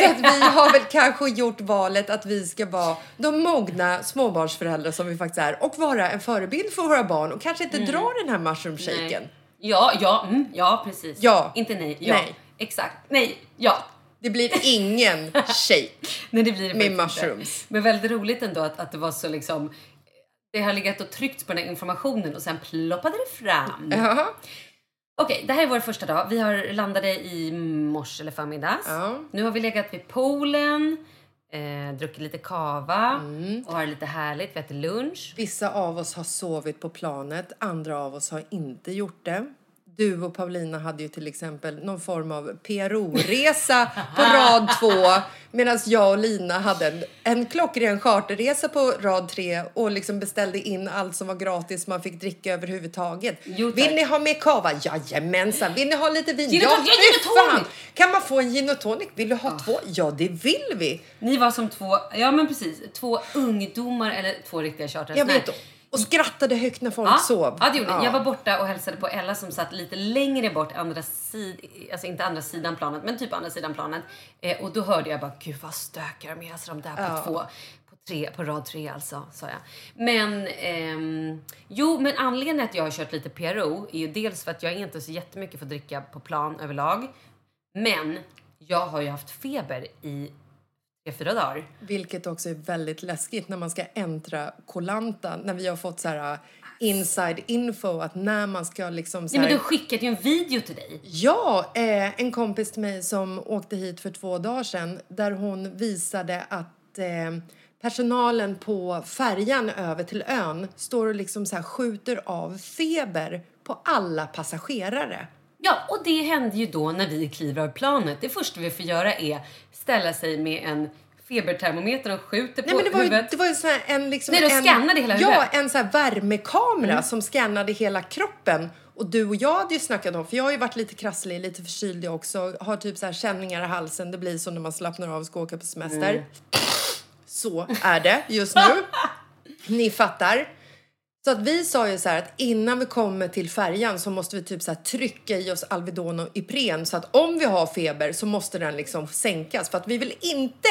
så att vi har väl kanske gjort valet att vi ska vara de mogna småbarnsföräldrar som vi faktiskt är och vara en förebild för våra barn och kanske inte dra den här mushroom shaken. Nej. Ja, ja, mm, ja precis. Ja. Inte nej, ja. Nej. Exakt. Nej, ja. Det blir ingen shake. Nej, det blir det Med faktiskt inte. mushrooms. Men väldigt roligt ändå att, att det var så liksom... Det har legat och tryckts på den här informationen och sen ploppade det fram. Ja. Okej, det här är vår första dag. Vi har landade i morse eller förmiddags. Ja. Nu har vi legat vid poolen, eh, druckit lite kava Mm. och har det lite härligt. Vi äter lunch. Vissa av oss har sovit på planet, andra av oss har inte gjort det. Du och Paulina hade ju till exempel någon form av PRO-resa på rad två medan jag och Lina hade en, en klockren charterresa på rad tre och liksom beställde in allt som var gratis man fick dricka överhuvudtaget. Jo, tack. Vill ni ha mer kava? Jajamensan. Vill ni ha lite vin? Gin ja, fy fan! Kan man få en gin och tonic? Vill du ha två? Ja, det vill vi. Ni var som två, ja men precis, två ungdomar eller två riktiga charterresenärer. Och skrattade högt när folk Ja, sov. ja, det gjorde ni. Jag var borta och hälsade på Ella som satt lite längre bort, andra sid, alltså inte andra sidan planet, men typ andra sidan planet. Eh, och då hörde jag bara, gud vad stökiga de är, alltså de där på två, på, tre, på rad tre alltså, sa jag. Men, ehm, jo, men anledningen att jag har kört lite PRO är ju dels för att jag är inte så jättemycket för att dricka på plan överlag. Men jag har ju haft feber i fyra dagar. Vilket också är väldigt läskigt när man ska äntra Kolanta. När vi har fått så här uh, inside info att när man ska liksom så Nej, här... men du skickade ju en video till dig. Ja, eh, en kompis till mig som åkte hit för två dagar sedan där hon visade att eh, personalen på färjan över till ön står och liksom så här skjuter av feber på alla passagerare. Ja, och det händer ju då när vi kliver av planet. Det första vi får göra är ställa sig med en febertermometer och skjuter på Nej, men det var ju, huvudet. det var ju sån här, en liksom Nej, de en, hela Ja, huvudet. Mm. en så här värmekamera som scannade hela kroppen. Och du och jag hade ju snackat om, för jag har ju varit lite krasslig, lite förkyld jag också, har typ så här känningar i halsen. Det blir så när man slappnar av och ska åka på semester. Mm. Så är det just nu. Ni fattar. Så att vi sa ju så här att innan vi kommer till färjan så måste vi typ så här trycka i oss Alvedon och Ipren så att om vi har feber så måste den liksom sänkas. För att vi vill inte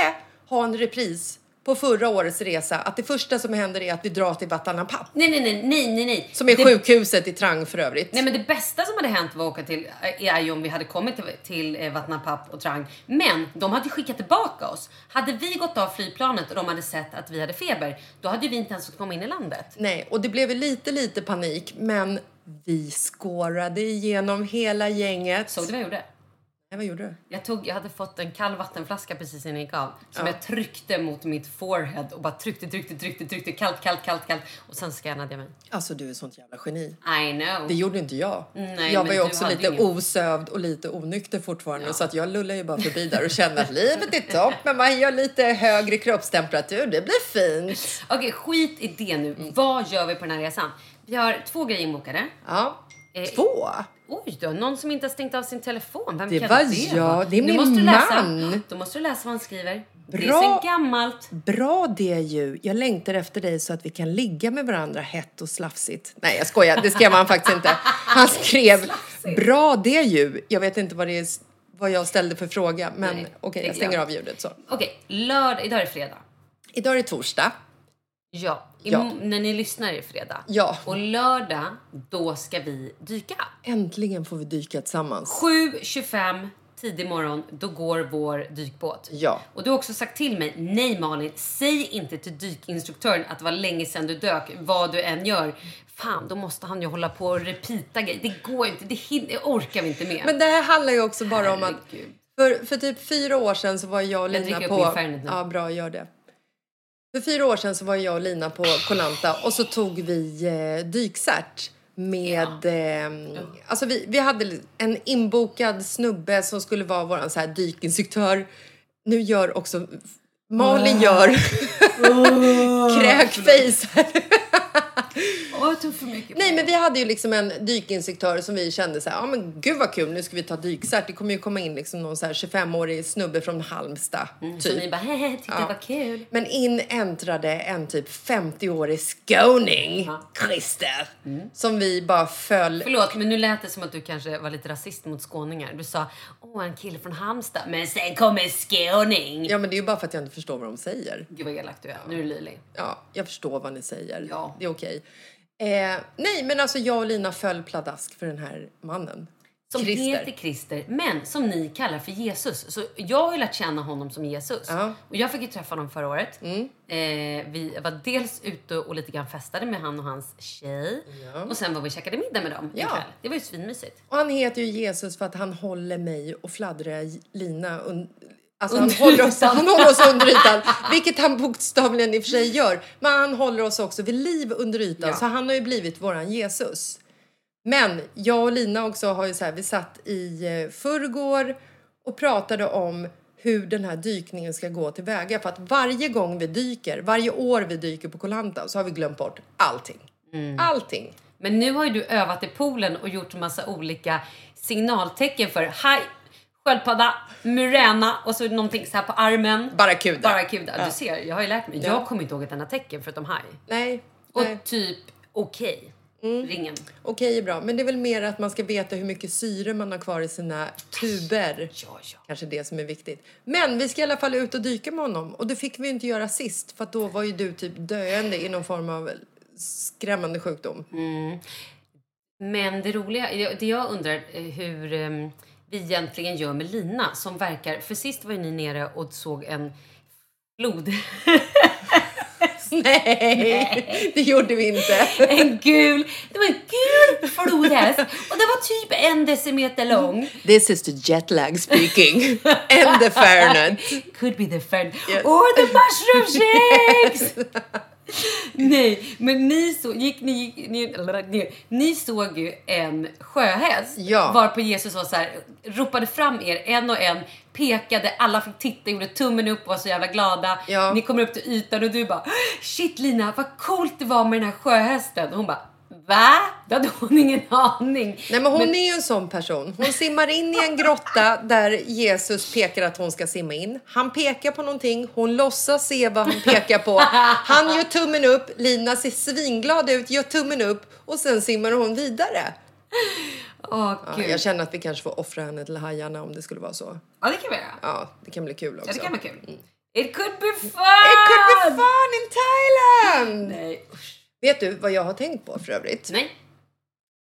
ha en repris på förra årets resa att det första som händer är att vi drar till Vatanapapp Nej, nej, nej, nej, nej, nej. som är det, sjukhuset i Trang för övrigt. Nej, men det bästa som hade hänt var att åka till, är ju om vi hade kommit till, till eh, Vatnapapp och Trang. Men de hade skickat tillbaka oss. Hade vi gått av flygplanet och de hade sett att vi hade feber, då hade vi inte ens fått komma in i landet. Nej, och det blev lite, lite panik men vi skårade igenom hela gänget. Såg du vad jag gjorde? Nej, vad gjorde du? Jag, tog, jag hade fått en kall vattenflaska precis innan jag gick av som jag tryckte mot mitt forehead och bara tryckte, tryckte, tryckte, tryckte, kallt, kallt, kallt, kallt och sen scannade jag mig. Alltså du är sånt jävla geni. I know. Det gjorde inte jag. Nej, jag var ju också lite ingen- osövd och lite onykter fortfarande så att jag lullade ju bara förbi där och kände att livet är topp men man gör lite högre kroppstemperatur, det blir fint. Okej, skit i det nu. Mm. Vad gör vi på den här resan? Vi har två grejer inbokade. Ja. Eh, Två? Oj då, någon som inte har stängt av sin telefon. Vem Det kan var det jag. Det är min måste man. Då måste du läsa vad han skriver. Det Bra. är sen gammalt. Bra det ju. Jag längtar efter dig så att vi kan ligga med varandra hett och slafsigt. Nej jag skojar, det skrev han faktiskt inte. Han skrev bra det ju. Jag vet inte vad det är, vad jag ställde för fråga men okej det jag stänger av ljudet så. Okej, lördag. Idag är det fredag. Idag är det torsdag. Ja. Ja. När ni lyssnar är fredag. Ja. Och lördag, då ska vi dyka. Äntligen får vi dyka tillsammans. 7.25 tidig morgon, då går vår dykbåt. Ja. Och du har också sagt till mig, nej Malin, säg inte till dykinstruktören att det var länge sedan du dök, vad du än gör. Fan, då måste han ju hålla på och repeata grejer. Det går inte, det, det orkar vi inte med. Men det här handlar ju också bara om att Herregud. för, för typ fyra år sedan så var jag och Jag Lina dricker upp på... min nu. Ja, bra, gör det. För fyra år sedan så var jag och Lina på Kolanta och så tog vi eh, dykcert med... Eh, alltså vi, vi hade en inbokad snubbe som skulle vara vår så här dykinstruktör. Nu gör också... Malin gör kräkface här. Jag tog för mycket. Nej, men vi hade ju liksom en dykinstruktör som vi kände så här, ja men gud vad kul, nu ska vi ta dykcert. Det kommer ju komma in liksom någon så här 25-årig snubbe från Halmstad. Mm, Så typ. ni bara, hehe, tyckte det var kul. Men in äntrade en typ 50-årig skåning, Christer, som vi bara föll... Förlåt, men nu lät det som att du kanske var lite rasist mot skåningar. Du sa, åh, en kille från Halmstad. Men sen kommer skåning. Ja, men det är ju bara för att jag inte förstår vad de säger. Gud vad elak du är. Nu är du löjlig. Ja, jag förstår vad ni säger. Ja. Det är okej. Eh, nej, men alltså jag och Lina föll pladask för den här mannen. Som Christer. heter Christer, men som ni kallar för Jesus. Så jag har ju lärt känna honom som Jesus. Ja. Mm. Och jag fick ju träffa honom förra året. Eh, vi var dels ute och lite grann festade med han och hans tjej. Och sen var vi och käkade middag med dem Ja. Det var ju svinmysigt. Och han heter ju Jesus för att han håller mig och fladdriga Lina Alltså han, håller oss, han håller oss under ytan, vilket han bokstavligen i och för sig gör. Men han håller oss också vid liv under ytan, Ja. så han har ju blivit våran Jesus. Men jag och Lina också har ju så här, vi satt i eh, förrgår och pratade om hur den här dykningen ska gå tillväga. För att varje gång vi dyker, varje år vi dyker på Koh-Lanta så har vi glömt bort allting. Allting. Men nu har ju du övat i poolen och gjort en massa olika signaltecken för haj, sköldpadda, muräna och så någonting så här på armen. Barracuda. Barracuda. Du ser, jag har ju lärt mig. Jag kommer inte ihåg ett enda tecken förutom haj. Nej. Och nej. typ okej. Ringen. Okej är bra, men det är väl mer att man ska veta hur mycket syre man har kvar i sina tuber. Ja, ja. Kanske det som är viktigt. Men vi ska i alla fall ut och dyka med honom. Och det fick vi inte göra sist, för då var ju du typ döende i någon form av skrämmande sjukdom. Men det roliga, det jag undrar eh, hur eh, vi egentligen gör med Lina som verkar, för sist var ju ni nere och såg en flod. Nej, det gjorde vi inte. en gul, det var en gul flodhäst och det var typ en decimeter lång. This is the jetlag speaking. And the Fahrenheit. Could be the friend. Yes. Or the mushroom shakes! Nej, men ni, så, gick, ni, gick, ni, ni, ni såg ju en sjöhäst Ja. varpå Jesus var så här, ropade fram er en och en, pekade, alla fick titta, gjorde tummen upp och var så jävla glada. Ja. Ni kommer upp till ytan och du bara Shit Lina, vad coolt det var med den här sjöhästen. Och hon bara Va? Det hade hon ingen aning. Nej, men hon är ju en sån person. Hon simmar in i en grotta där Jesus pekar att hon ska simma in. Han pekar på någonting, hon låtsas se vad han pekar på. Han gör tummen upp, Lina ser svinglad ut, gör tummen upp och sen simmar hon vidare. Åh Ja, jag känner att vi kanske får offra henne till hajarna om det skulle vara så. Ja, det kan vi göra. Ja, det kan bli kul också. Ja, det kan vara kul. It could be fun! It could be fun in Thailand! Nej, usch. Vet du vad jag har tänkt på för övrigt? Nej.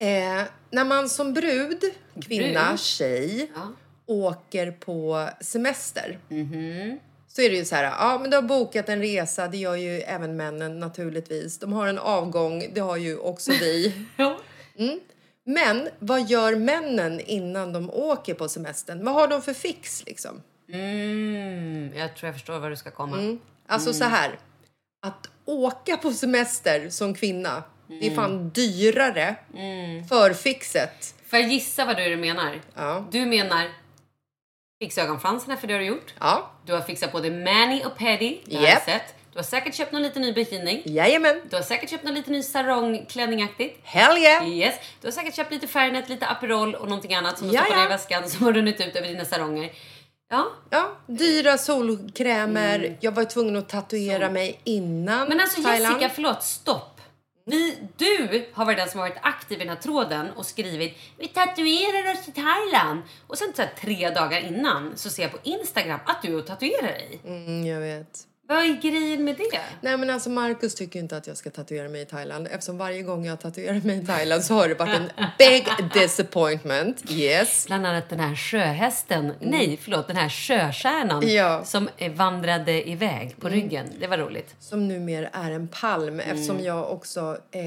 Eh, när man som brud, kvinna, Brud? tjej Ja. åker på semester Mhm. så är det ju så här, ja men du har bokat en resa, det gör ju även männen naturligtvis. De har en avgång, det har ju också vi. Ja. Men vad gör männen innan de åker på semestern? Vad har de för fix liksom? Mm, jag tror jag förstår var du ska komma. Alltså så här, att åka på semester som kvinna, det är fan dyrare för fixet. Får jag gissa vad du menar? Ja. Du menar fixa ögonfransarna för det har du gjort. Ja, Du har fixat både mani och pedi. Det har jag sett. Du har säkert köpt någon liten ny bikini. jajamän. Du har säkert köpt någon liten ny sarongklänning-aktigt. Hell yeah! Yes. Du har säkert köpt lite Fernet, lite Aperol och någonting annat som du stoppar i väskan som har runnit ut över dina saronger. Ja. Ja, dyra solkrämer. Jag var tvungen att tatuera mig innan Mm. Men alltså Thailand. Jessica, förlåt, stopp. Vi, du har varit den som har varit aktiv i den här tråden och skrivit vi tatuerar oss i Thailand. Och sen så här, tre dagar innan så ser jag på Instagram att du tatuerar dig. Mm, jag vet. Vad är grejen med det? Nej men alltså Marcus tycker inte att jag ska tatuera mig i Thailand eftersom varje gång jag tatuerar mig i Thailand så har det varit en big disappointment. Yes. Bland annat den här sjöhästen, nej förlåt den här sjöstjärnan Mm. Ja. som eh, vandrade iväg på ryggen. Det var roligt. Som numera är en palm eftersom jag också eh,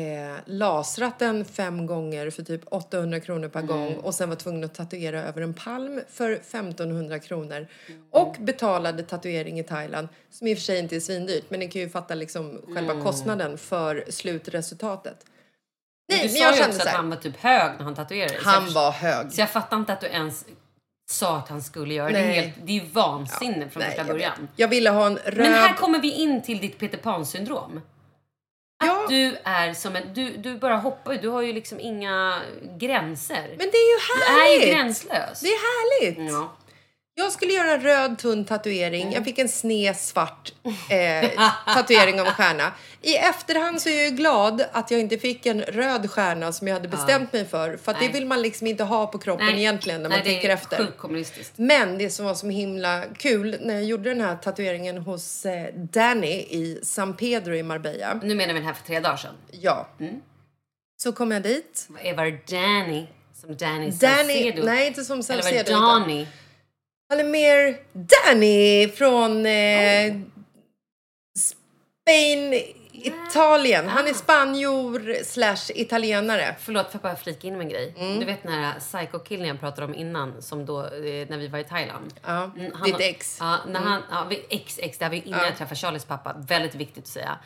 lasrat den fem gånger för typ 800 kronor per gång och sen var tvungen att tatuera över en palm för 1500 kronor. Och betalade tatuering i Thailand som i och för sig inte är svindyrt men ni kan ju fatta liksom själva kostnaden för slutresultatet. Nej, du men sa jag ju kände också så att han var typ hög när han tatuerade sig. Jag han var hög. Så jag fattar inte att du ens sa att han skulle göra det. Det är, Nej. helt, det är ju vansinne från Nej, första jag början. Jag ville ha en röd... Men här kommer vi in till ditt Peter Pan-syndrom. Att Ja. Du är som en... Du, du bara hoppar Du har ju liksom inga gränser. Men det är ju du är härligt! ju gränslös. Det är härligt! Ja. Jag skulle göra en röd tunn tatuering. Jag fick en sned svart eh, tatuering av en stjärna. I efterhand så är jag ju glad att jag inte fick en röd stjärna som jag hade bestämt mig för. För det Nej. vill man liksom inte ha på kroppen egentligen när man Nej, tänker det är efter. Men det som var så himla kul när jag gjorde den här tatueringen hos eh, Danny i San Pedro i Marbella. Nu menar vi den här för tre dagar sedan. Ja. Så kom jag dit. Var det Danny? Som Danny Danny, Saucedo? nej inte som Eller var Salcedo. det utan- Han är mer Danny från eh, Spain, Italien. Han är spanjor slash italienare. Förlåt, får jag bara flika in med en grej? Mm. Du vet den här psycho-killen jag pratade om innan, som då, eh, när vi var i Thailand? Ja, Mm, ditt har- ex. Mm. Ja, när han, ja, vi- ex, ex, det här var ju innan jag träffade Charlies pappa. Väldigt viktigt att säga.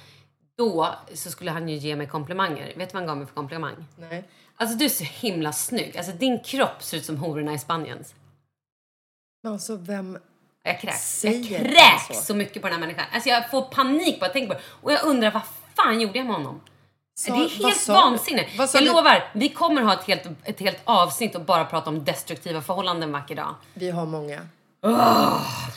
Då så skulle han ju ge mig komplimanger. Vet du vad han gav mig för komplimang? Nej. Alltså du är så himla snygg. Alltså din kropp ser ut som hororna i Spaniens. Men alltså vem... Jag kräks. Jag kräks så? så? mycket på den här människan. Alltså jag får panik bara jag tänker på det. Och jag undrar vad fan gjorde jag med honom? Sa- det är helt vansinne. Jag du? lovar, vi kommer ha ett helt, ett helt avsnitt och bara prata om destruktiva förhållanden en vacker dag. Vi har många.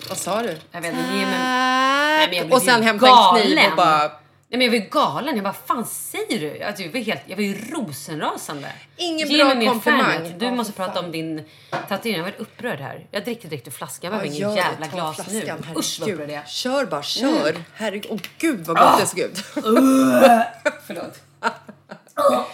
Vad sa du? Jag vet inte, ge mig... Nej, men jag blev och sen hämta en kniv och bara... Nej, men jag var ju galen. Jag bara, fan säger du? Alltså, jag, var helt, jag var ju rosenrasande. Ingen Ge bra mig komplimang. Du måste för prata fan. om din tatuering. Jag var upprörd här. Jag dricker direkt ur flaskan. Jag behöver ingen jävla glas flaskan, nu. Usch vad herregud. upprörd jag. Kör bara, kör. Mm. Herregud, åh gud vad gott det såg ut. Förlåt.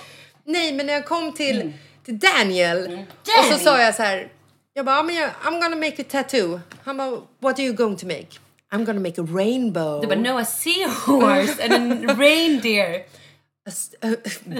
Nej, men när jag kom till, Mm. till Daniel och så sa jag så här. Jag bara, "Ja, men jag, I'm gonna make a tattoo. Han bara, what are you going to make? I'm gonna make a rainbow. Du bara, no a seahorse and a reindeer. A uh,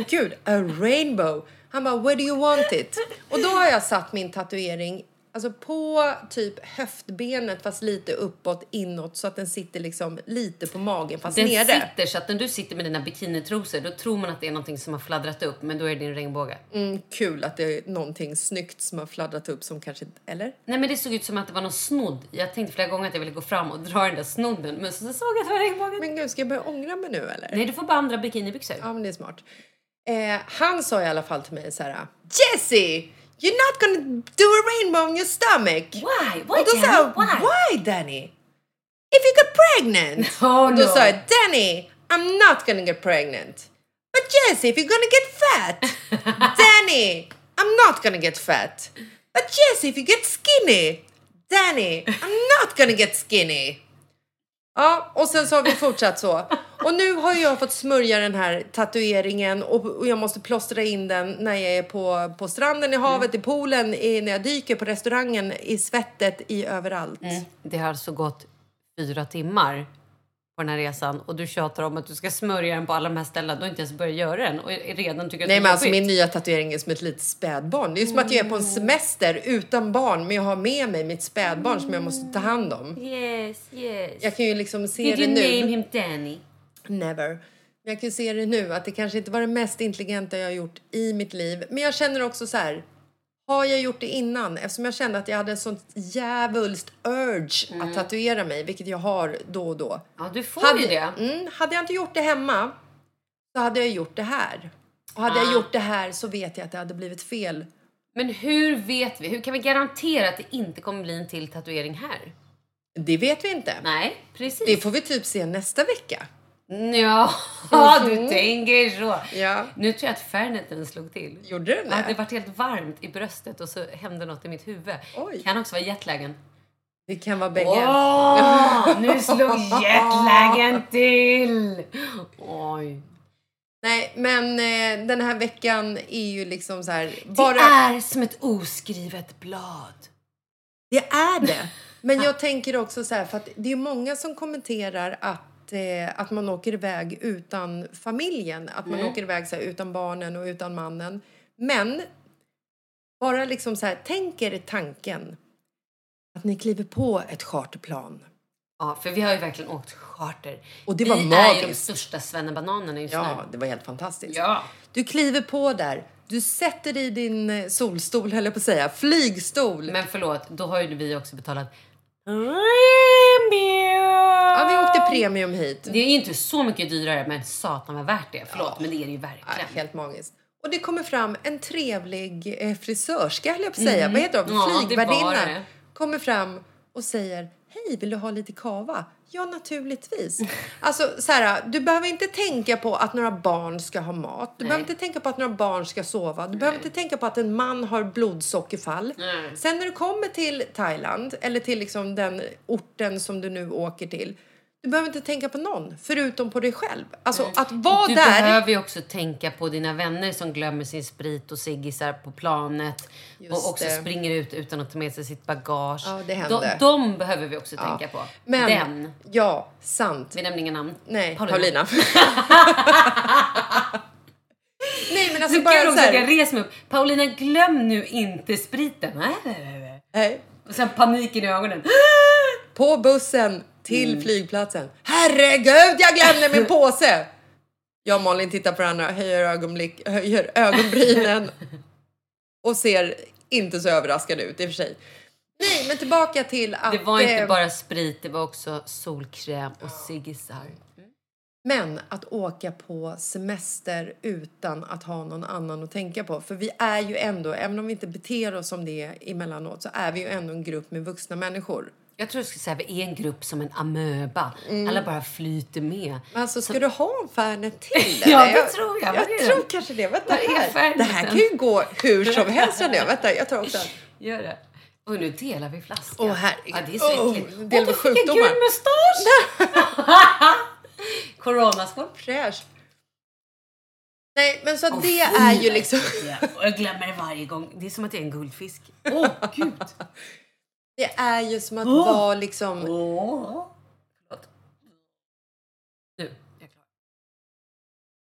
Gud, a rainbow. Han bara, where do you want it? Och då har jag satt min tatuering alltså på typ höftbenet fast lite uppåt, inåt så att den sitter liksom lite på magen fast Den nere. sitter så att när du sitter med dina bikinitrosor då tror man att det är någonting som har fladdrat upp men då är det din regnbåge. Mm, kul att det är någonting snyggt som har fladdrat upp som kanske, eller? Nej men det såg ut som att det var någon snodd. Jag tänkte flera gånger att jag ville gå fram och dra den där snodden men så såg jag att det var regnbågen. Men gud, ska jag börja ångra mig nu eller? Nej du får bara andra bikinibyxor. Ja, men det är smart. Eh, han sa i alla fall till mig så här. Jessie! You're not gonna do a rainbow on your stomach! Why? Why, Och då Danny? Why? why Danny? If you get pregnant! Oh, och då no. sa jag, Danny, I'm not gonna get pregnant. But Jesse, if you're gonna get fat! Danny, I'm not gonna get fat. But Jesse, if you get skinny! Danny, I'm not gonna get skinny. Ja, och sen så har vi fortsatt så. Och nu har jag fått smörja den här tatueringen och, och jag måste plåstra in den när jag är på, på stranden, i havet, i poolen, i, när jag dyker, på restaurangen, i svettet, i överallt. Mm. Det har alltså gått fyra timmar på den här resan och du tjatar om att du ska smörja den på alla de här ställena. Du har inte ens börjat göra den och redan tycker att Nej men alltså min nya tatuering är som ett litet spädbarn. Det är som att jag är på en semester utan barn men jag har med mig mitt spädbarn som jag måste ta hand om. Yes, yes. Jag kan ju liksom se Did det you nu. name him Danny? Never. Jag kan ju se det nu att det kanske inte var det mest intelligenta jag har gjort i mitt liv. Men jag känner också så här. Har jag gjort det innan? Eftersom jag kände att jag hade en sånt djävulskt urge att tatuera mig, vilket jag har då och då. Ja, du får Hade, ju det. Mm, hade jag inte gjort det hemma så hade jag gjort det här. Och hade jag gjort det här så vet jag att det hade blivit fel. Men hur vet vi? Hur kan vi garantera att det inte kommer bli en till tatuering här? Det vet vi inte. Nej, precis. Det får vi typ se nästa vecka. Ja, du tänker så. Ja. Nu tror jag att Ferneten slog till. Gjorde den det? det vart helt varmt i bröstet och så hände något i mitt huvud. Oj. Kan också vara jetlagen. Det kan vara bägge. Åh, nu slog jetlagen till! Oj. Nej, men eh, den här veckan är ju liksom så här... Bara... Det är som ett oskrivet blad. Det är det. Men jag tänker också så här, för att det är många som kommenterar att, eh, att man åker iväg utan familjen. Att man åker iväg så här, utan barnen och utan mannen. Men bara liksom så här, tänk er tanken att ni kliver på ett charterplan. Ja, för vi har ju verkligen åkt charter. Och det var vi är ju de magiskt. största svennebananerna just Ja, nu. det var helt fantastiskt. Ja. Du kliver på där, du sätter dig i din solstol, höll jag på att säga, flygstol. Men förlåt, då har ju vi också betalat Ja, vi åkte premium hit. Det är inte så mycket dyrare, men satan vad värt det. Förlåt, men det är det ju Ja, verkligen. helt magiskt. Och det kommer fram en trevlig eh, frisörska, höll jag på att säga. Vad heter de? Mm. Ja, Flygvärdinna. Kommer fram och säger Hej, vill du ha lite kava? Ja, naturligtvis. Alltså, så här, du behöver inte tänka på att några barn ska ha mat. Du behöver inte tänka på att några barn ska sova. Du behöver inte tänka på att en man har blodsockerfall. Nej. Sen när du kommer till Thailand, eller till liksom den orten som du nu åker till. Du behöver inte tänka på någon, förutom på dig själv. Alltså, att vara Du där... behöver ju också tänka på dina vänner som glömmer sin sprit och ciggisar på planet. Just och också det. springer ut utan att ta med sig sitt bagage. Ja, det de, de behöver vi också tänka på. Men, Den. ja, sant. Vi nämner inga namn. Nej, Paulina. Paulina. Nej, men alltså Så bara så att jag här. reser mig upp. Paulina, glöm nu inte spriten. Nej, nej. Nej, Och sen paniken i ögonen. På bussen till Mm. flygplatsen. Herregud, jag glömde min påse! Jag och Malin tittar på varandra, höjer, ögonblick, höjer ögonbrynen och ser inte så överraskade ut i och för sig. Nej, men tillbaka till att... Det var inte eh, bara sprit, det var också solkräm och ciggisar. Men att åka på semester utan att ha någon annan att tänka på. För vi är ju ändå, även om vi inte beter oss som det emellanåt, så är vi ju ändå en grupp med vuxna människor. Jag tror jag skulle säga vi är en grupp som en amöba. Alla bara flyter med. Men alltså, ska du ha en Fernet till? Ja, eller? det tror jag. Jag det? tror kanske det. Vänta här. Det här kan ju gå hur som helst. jag. Vänta, jag tar också. Gör det. Och nu delar vi flaskan. Åh, herregud. Ja, det är så äckligt. delar Åh, vi du fick en gul mustasch! Coronaskål. Fräsch. Nej, men så att det är ju liksom... Ja, och jag glömmer det varje gång. Det är som att jag är en guldfisk. Åh, gud! Det är ju som att vara liksom... Åh. Förlåt. Nu, jag är klar.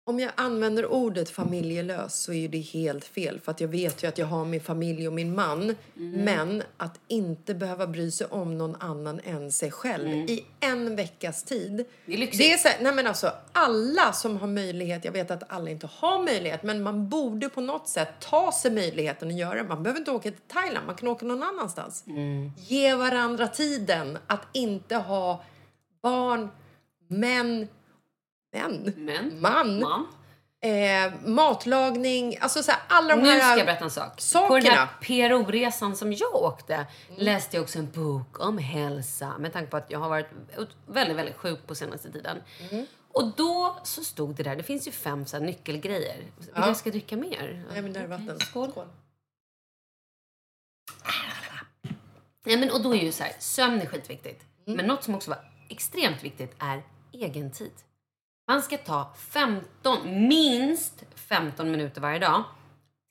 Om jag använder ordet familjelös så är det helt fel för att jag vet ju att jag har min familj och min man. Men att inte behöva bry sig om någon annan än sig själv i en veckas tid. Det är lyxigt. Det är så här, nej men alltså alla som har möjlighet, jag vet att alla inte har möjlighet, men man borde på något sätt ta sig möjligheten att göra det. Man behöver inte åka till Thailand, man kan åka någon annanstans. Ge varandra tiden att inte ha barn, män, män, Men. man, Man. Eh, matlagning, alltså så här, alla de Nu här... ska jag berätta en sak. På den sakerna. här PRO-resan som jag åkte läste jag också en bok om hälsa med tanke på att jag har varit väldigt, väldigt sjuk på senaste tiden. Och då så stod det där, det finns ju fem så här nyckelgrejer. Vill Ja. jag ska dricka mer? Nej men där är vatten. Skål. Nej, men, och då är ju så här, sömn är skitviktigt. Men något som också var extremt viktigt är egentid. Man ska ta 15, minst 15 minuter varje dag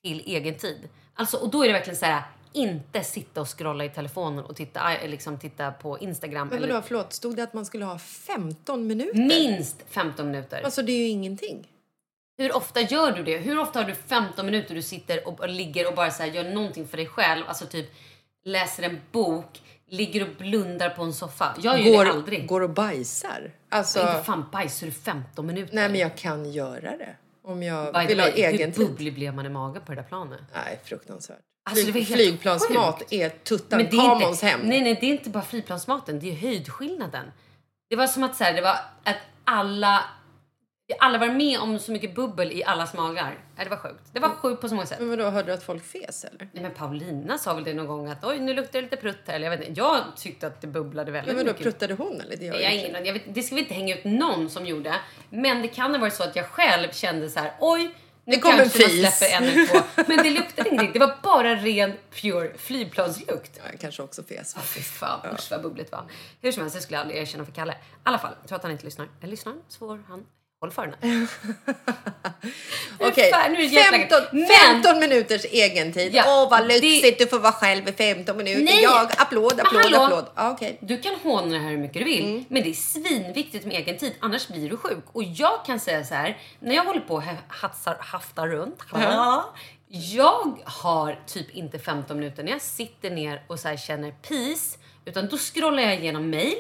till egen tid. Alltså, och då är det verkligen så här, inte sitta och scrolla i telefonen och titta, eh, liksom, titta på Instagram. Men eller, vadå, förlåt, stod det att man skulle ha 15 minuter? minst 15 minuter. Alltså det är ju ingenting. Hur ofta gör du det? Hur ofta har du 15 minuter du sitter och, och ligger och bara så här, gör någonting för dig själv? Alltså typ läser en bok, ligger och blundar på en soffa. Jag gör det aldrig. Går, går och bajsar. Alltså, Inte fan bajsar du 15 minuter. nej men jag kan göra det. Om jag By vill ha way, egen hur tid. bubblig blev man i magen på det där planet? Nej, fruktansvärt. Alltså, Flyg, flygplansmat sjukt. är Tutankhamons hem. Nej, nej, det är inte bara flygplansmaten. Det är höjdskillnaden. Det var som att så här, det var att alla alla var med om så mycket bubbel i allas magar. Det var sjukt. Det var sjukt på så många sätt. Men vadå, hörde du att folk fes eller? Nej, men Paulina sa väl det någon gång att oj, nu luktar det lite prutt här. Eller Jag, vet inte. jag tyckte att det bubblade väldigt Men vadå, mycket. pruttade hon eller? Det Jag jag har ingen, jag vet, det ska vi inte hänga ut någon som gjorde. Men det kan ha varit så att jag själv kände så här, oj, nu Det kom en fis. släpper en eller två. Men det luktade ingenting. Det var bara ren pure flygplanslukt. Ja, jag kanske också fes. Åh, Fy fan, usch vad bubbligt var. Hur som helst, jag skulle aldrig erkänna för Kalle. I alla fall, jag tror att han inte lyssnar. Eller lyssnar han? Så får han håll för henne. Okej, Fan, nu är det jättelänge. 15, Men- 15 minuters egentid. Åh, Ja, vad det- lyxigt du får vara själv i 15 minuter. Nej. Jag, applåd, applåd, hallå? applåd. Ja, okej. Du kan håna det här hur mycket du vill, Mm. men det är svinviktigt med egen tid, annars blir du sjuk. Och jag kan säga så här, när jag håller på och ha- hatsar, haftar runt, jag har typ inte 15 minuter när jag sitter ner och så här känner peace, utan då scrollar jag igenom mail,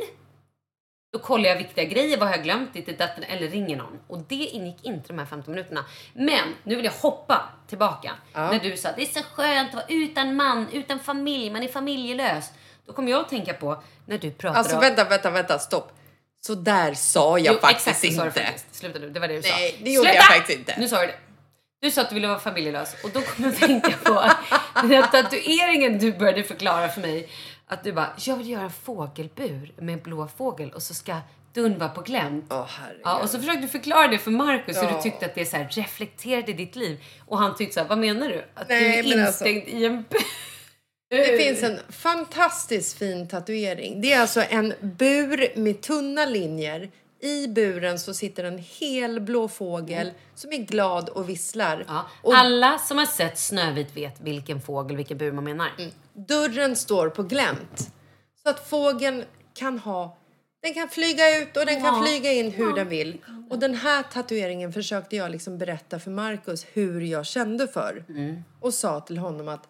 då kollar jag viktiga grejer, vad har jag glömt, ditt, datten, eller ringer någon. Och det ingick inte de här 15 minuterna. Men nu vill jag hoppa tillbaka. När du sa det är så skönt att vara utan man, utan familj, man är familjelös. Då kommer jag att tänka på när du pratar Alltså om... vänta, vänta, vänta, stopp. Så där sa jag Jo, faktiskt exakt inte. faktiskt. Sluta nu, det var det du sa. Nej, det gjorde Sluta! jag faktiskt inte. Nu sa du det. Du sa att du ville vara familjelös och då kommer jag att tänka på den här tatueringen du började förklara för mig. Att du bara, jag vill göra en fågelbur med en blå fågel och så ska vara på glänt. Herregud. Ja, och så försökte du förklara det för Markus hur Ja. du tyckte att det så här reflekterade ditt liv. Och han tyckte så här, vad menar du? Att Nej, du är alltså- instängd i en bur? Det finns en fantastiskt fin tatuering. Det är alltså en bur med tunna linjer. I buren så sitter en hel blå fågel som är glad och visslar. Ja. Och Alla som har sett Snövit vet vilken fågel, vilken bur man menar. dörren står på glänt. Så att fågeln kan ha... Den kan flyga ut och den kan flyga in hur den vill. Och den här tatueringen försökte jag liksom berätta för Markus hur jag kände för. Och sa till honom att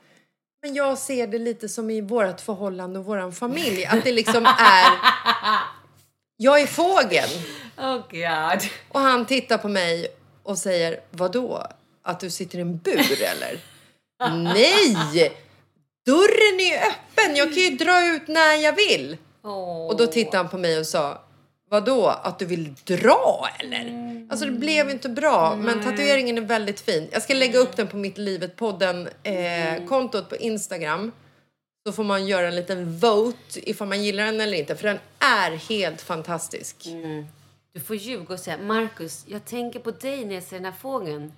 men jag ser det lite som i vårt förhållande och våran familj. Att det liksom är... Jag är fågeln. Oh god. Och han tittar på mig och säger, vadå? Att du sitter i en bur eller? Nej! Dörren är ju öppen, jag kan ju dra ut när jag vill. Och då tittade han på mig och sa, vadå? Att du vill dra eller? Alltså det blev inte bra, men tatueringen är väldigt fin. Jag ska lägga upp den på mitt Livet-podden eh, kontot på Instagram. Så får man göra en liten vote ifall man gillar den eller inte, för den är helt fantastisk. Du får ljuga och säga Markus, jag tänker på dig när jag ser den här fågeln.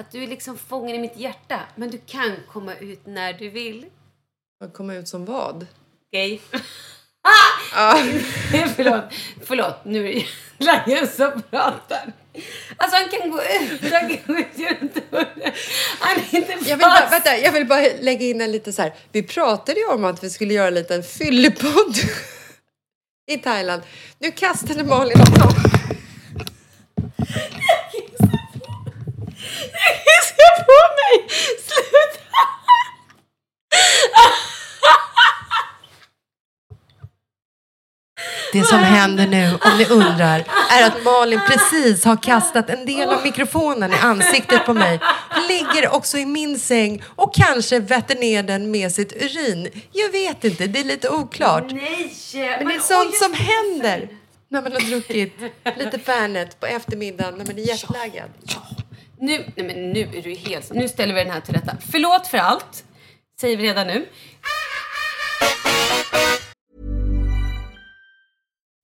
Att du är liksom fången i mitt hjärta, men du kan komma ut när du vill. Kommer ut som vad? Okej? Ja. förlåt, förlåt, nu är det Langen som pratar. Alltså han kan gå ut, han kan gå ut genom dörren. Han är inte fast. Jag vill, bara, vänta, jag vill bara lägga in en lite så här. Vi pratade ju om att vi skulle göra en liten fyllepodd i Thailand. Nu kastade Malin också. Jag kissar på mig! Sluta! Det som händer nu, om ni undrar, är att Malin precis har kastat en del av mikrofonen i ansiktet på mig. Ligger också i min säng och kanske vetter ner den med sitt urin. Jag vet inte, det är lite oklart. Nej! Men det är sånt som händer när man har druckit lite Fernet på eftermiddagen när man är jetlaggad. Nu, nej men nu är du helt... Nu ställer vi den här till rätta. Förlåt för allt, säger vi redan nu.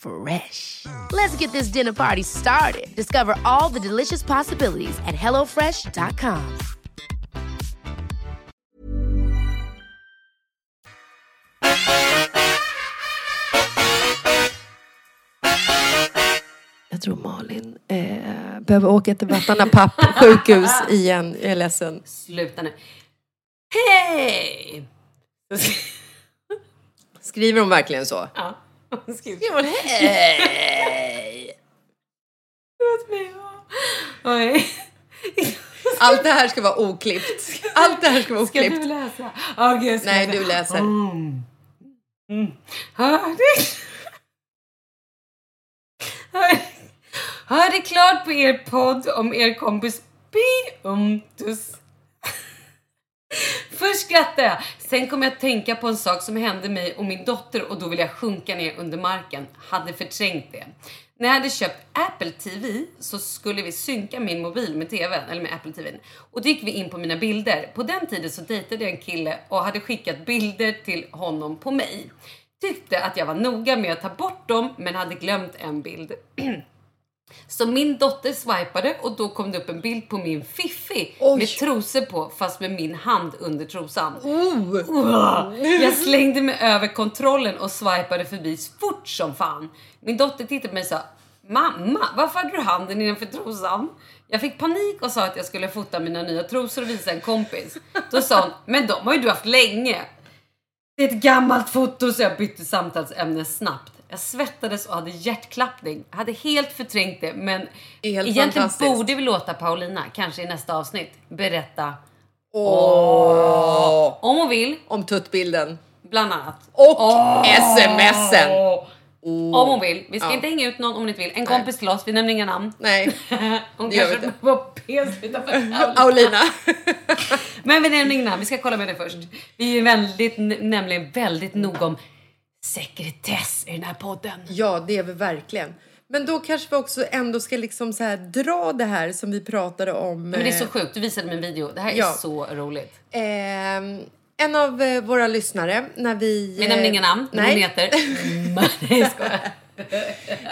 Fresh. Let's get this dinner party started. Discover all the delicious possibilities at hellofresh.com. Jag tror Malin eh, behöver åka till Vattana papp sjukhus igen. Jag är ledsen. Sluta nu. Hej! Skriver hon verkligen så? Ja, skriver. Skriver hon hej? Låt mig vara. Allt det här ska vara oklippt. Allt det här ska vara Ska du oklippt. läsa? Okej, jag ska Nej, läsa. du läser. Mm. Mm. Hör du? Hör- Hörde klart på er podd om er kompis Pontus. Först skrattade jag, sen kom jag att tänka på en sak som hände mig och min dotter och då ville jag sjunka ner under marken. Hade förträngt det. När jag hade köpt Apple TV så skulle vi synka min mobil med TVn, eller med Apple TVn. Och då gick vi in på mina bilder. På den tiden så dejtade jag en kille och hade skickat bilder till honom på mig. Tyckte att jag var noga med att ta bort dem men hade glömt en bild. Så min dotter swipade och då kom det upp en bild på min fiffi med trosor på fast med min hand under trosan. Uah. Jag slängde mig över kontrollen och swipade förbi fort som fan. Min dotter tittade på mig och sa Mamma, varför hade du handen innanför trosan? Jag fick panik och sa att jag skulle fota mina nya trosor och visa en kompis. Då sa hon, men de har ju du haft länge. Det är ett gammalt foto så jag bytte samtalsämne snabbt. Jag svettades och hade hjärtklappning. Jag hade helt förträngt det men egentligen borde vi låta Paulina, kanske i nästa avsnitt, berätta Åh. om hon vill, Om tuttbilden. bland annat. Och smsen. Om hon vill. Vi ska Ja. inte hänga ut någon om hon inte vill. En kompis till oss, vi nämner inga namn. Nej, Hon det gör kanske var pes utanför Aulina. Men vi nämner inga namn, vi ska kolla med det först. Vi är väldigt, nämligen väldigt noga om sekretess i den här podden. Ja, det är vi verkligen. Men då kanske vi också ändå ska liksom så här dra det här som vi pratade om. Men det är så eh, sjukt, du visade mig en video. Det här är Ja. så roligt. ehm, en av eh, våra lyssnare när vi... Vi nämner eh, inga namn, men Nej. hon heter... Nej.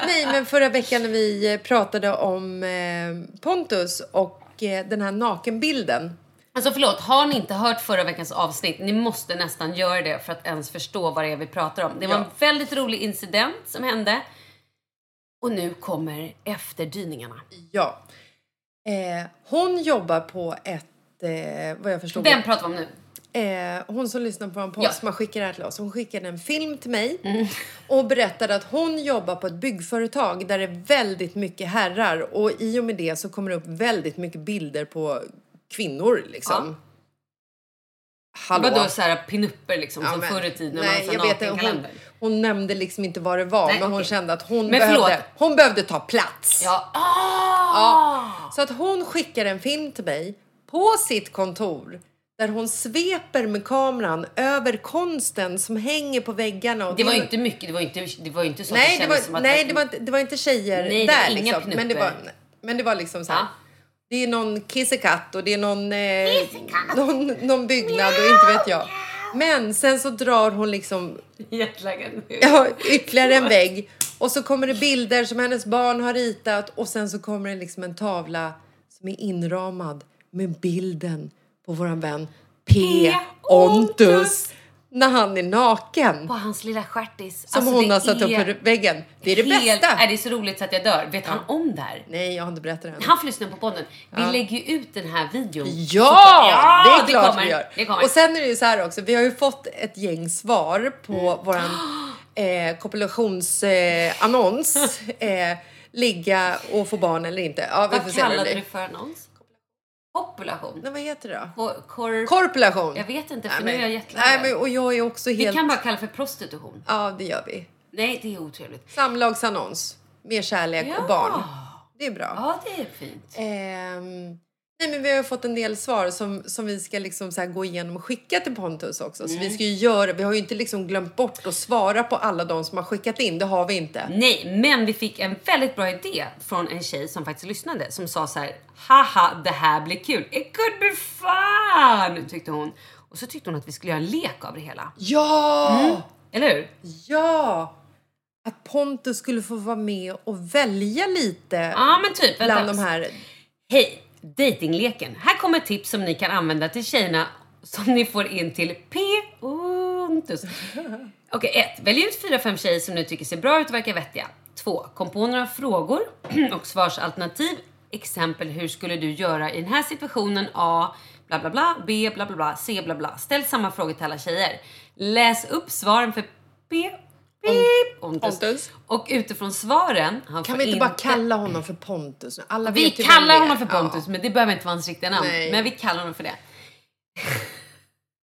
Nej, men förra veckan när vi eh, pratade om eh, Pontus och eh, den här nakenbilden. Alltså förlåt, har ni inte hört förra veckans avsnitt, ni måste nästan göra det för att ens förstå vad det är vi pratar om. Det var Ja. en väldigt rolig incident som hände. Och nu kommer efterdyningarna. Ja. Eh, hon jobbar på ett, eh, vad jag förstår... Vem pratar vi om nu? Eh, hon som lyssnar på en podd Ja. som har skickat det här till oss. Hon skickade en film till mig Mm. och berättade att hon jobbar på ett byggföretag där det är väldigt mycket herrar och i och med det så kommer det upp väldigt mycket bilder på kvinnor liksom. Hallå? Vadå såhär pinupper liksom, Ja, som men- förr i tiden nej, man jag vet hon, hon nämnde liksom inte vad det var Nej, men hon okej. kände att hon, Men förlåt. behövde, hon behövde ta plats. Ja. Ah! Ja. Så att hon skickar en film till mig på sitt kontor där hon sveper med kameran över konsten som hänger på väggarna. Och Det var ju inte mycket, det var inte, det var inte så Nej, att det det kändes som var, att nej det, var inte, det var inte tjejer Nej, det där var inga liksom. Men det, var, men det var liksom så här. Ja. Det är någon kissekatt och det är någon, eh, någon, någon byggnad och inte vet jag. Men sen så drar hon liksom ja, ytterligare en vägg. Och så kommer det bilder som hennes barn har ritat och sen så kommer det liksom en tavla som är inramad med bilden på våran vän P. Ontus när han är naken. På hans lilla stjärtis. Som Alltså, hon det har satt upp på väggen. Det är det helt- bästa. Är det är så roligt så att jag dör. Vet han om det här? Nej, jag har inte berättat det än. Han får lyssna på podden. Vi lägger ju ut den här videon. Ja, Ja, det är det klart kommer. vi gör. Det kommer. Och sen är det ju så här också, vi har ju fått ett gäng svar på våran eh, kopulationsannons. Eh, ligga och få barn eller inte. Ja, vi får Vad se vad det kallade du blir. för annons? Population? Nej, vad heter det då? Kor- kor- Korpulation. Jag vet inte, för Nej, nu är jag men, nej, men, och jag är också Vi helt... kan bara kalla det för prostitution. Ja, det gör vi. Nej, det är otrevligt. Samlagsannons. Mer kärlek och barn. Det är bra. Ja, det är fint. Ehm, nej, men vi har fått en del svar som, som vi ska liksom så här gå igenom och skicka till Pontus också. Så Mm. vi ska ju göra, vi har ju inte liksom glömt bort att svara på alla de som har skickat in. Det har vi inte. Nej, men vi fick en väldigt bra idé från en tjej som faktiskt lyssnade som sa så här: haha, det här blir kul. It could be fun, tyckte hon. Och så tyckte hon att vi skulle göra en lek av det hela. Ja! Eller hur? Ja! Att Pontus skulle få vara med och välja lite Ja, men typ. bland vänta. de här. Hej! Datingleken. Här kommer tips som ni kan använda till tjejerna som ni får in till P. Ontus. Okej, 1. Välj ut fyra, fem tjejer som ni tycker ser bra ut och verkar vettiga. 2. Kom på några frågor och svarsalternativ. Exempel, hur skulle du göra i den här situationen? A. Bla bla bla. B. Bla bla bla. C. Bla bla. Ställ samma frågor till alla tjejer. Läs upp svaren för P. Pip, Ontus. Pontus. Och utifrån svaren... Han Kan får vi inte bara kalla honom för Pontus? Alla vi kallar honom för Pontus, Ja. men det behöver inte vara hans riktiga namn. Nej. Men vi kallar honom för det.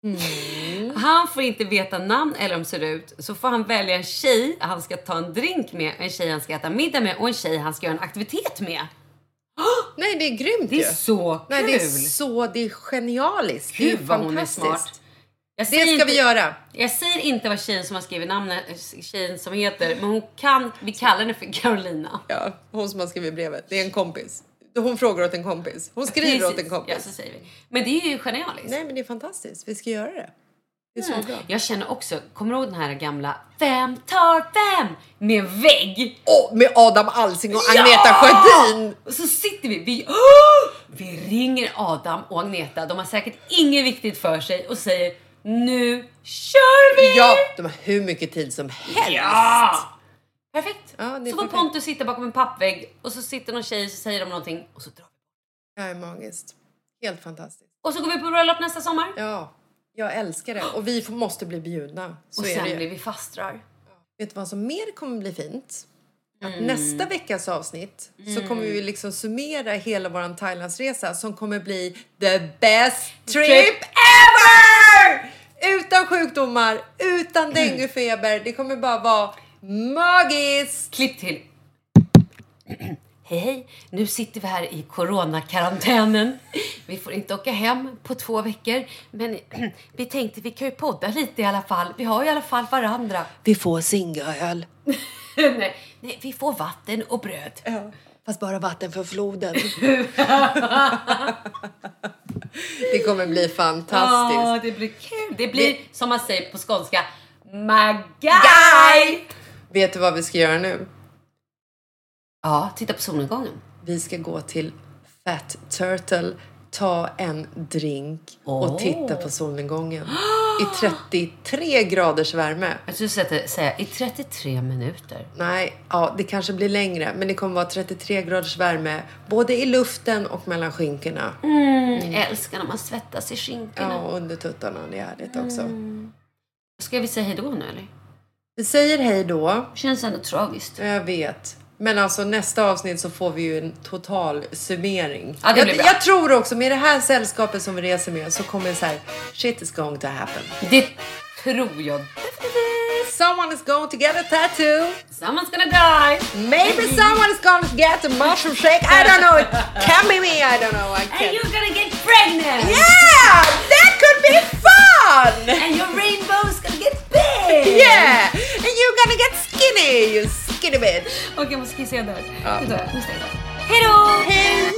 Mm. han får inte veta namn eller hur de ser ut så får han välja en tjej han ska ta en drink med, en tjej han ska äta middag med och en tjej han ska göra en aktivitet med. Nej, det är grymt Det är ju. så kul! Nej, det är så, det är genialiskt. Det är Gud vad hon är fantastiskt. smart. Det ska inte- vi göra. Jag säger inte vad tjejen som har skrivit namnet, tjejen som heter, men hon kan, vi kallar henne för Carolina. Ja, hon som har skrivit brevet. Det är en kompis. Hon frågar åt en kompis. Hon skriver åt en kompis. Ja, så säger vi. Men det är ju genialiskt. Nej, men det är fantastiskt. Vi ska göra det. Det är så Mm. bra. Jag känner också, kommer du ihåg den här gamla Vem tar vem? Med en vägg. Och med Adam Alsing och Ja! Agneta Sjödin! Och så sitter vi, vi, Åh! vi ringer Adam och Agneta, de har säkert inget viktigt för sig och säger nu kör vi! Ja, de har hur mycket tid som helst. Ja! Perfekt! Ja, så får. Pontus sitta bakom en pappvägg och så sitter någon tjej och så säger de någonting och så drar vi. Det här är magiskt. Helt fantastiskt. Och så går vi på bröllop nästa sommar. Ja, jag älskar det. Och vi får- måste bli bjudna. Så och sen blir vi fastrar. Vet du vad som mer kommer bli fint? Att Mm. nästa veckas avsnitt så kommer vi liksom summera hela vår Thailandsresa som kommer bli the best trip Trip ever! Utan sjukdomar, utan Mm. denguefeber. Det kommer bara vara magiskt! Klipp till. Hej hej, nu sitter vi här i coronakarantänen. Vi får inte åka hem på två veckor, men vi tänkte vi kan ju podda lite i alla fall. Vi har ju i alla fall varandra. Vi får singaöl. nej, nej, vi får vatten och bröd. Ja, fast bara vatten för floden. det kommer bli fantastiskt. Ja, det blir kul. Det blir som man säger på skånska, magaj! Vet du vad vi ska göra nu? Ja, titta på solnedgången. Vi ska gå till Fat Turtle, ta en drink och Åh. titta på solnedgången i 33 graders värme. Jag skulle säga, i 33 minuter. Nej, ja, det kanske blir längre, men det kommer vara 33 graders värme både i luften och mellan skinkorna. Mm. Jag älskar när man svettas i skinkorna. Ja, och under tuttarna. Det är härligt också. Ska vi säga hej då nu eller? Vi säger hej då. Känns ändå tragiskt. Jag vet. Men alltså nästa avsnitt så får vi ju en total summering. Ja, jag, jag tror också med det här sällskapet som vi reser med så kommer det så här, shit is going to happen. Det tror jag. Someone is going to get a tattoo. Someone's gonna die. Maybe someone is going to get a mushroom shake. I don't know. It can be me. I don't know. I And can't. you're gonna get pregnant. Yeah, that could be fun. And your rainbow's gonna get big. Yeah, and you're gonna get skinny, you Ska du med? Okej, jag måste kissa, jag dör. Ja. Jag Hejdå! Hej!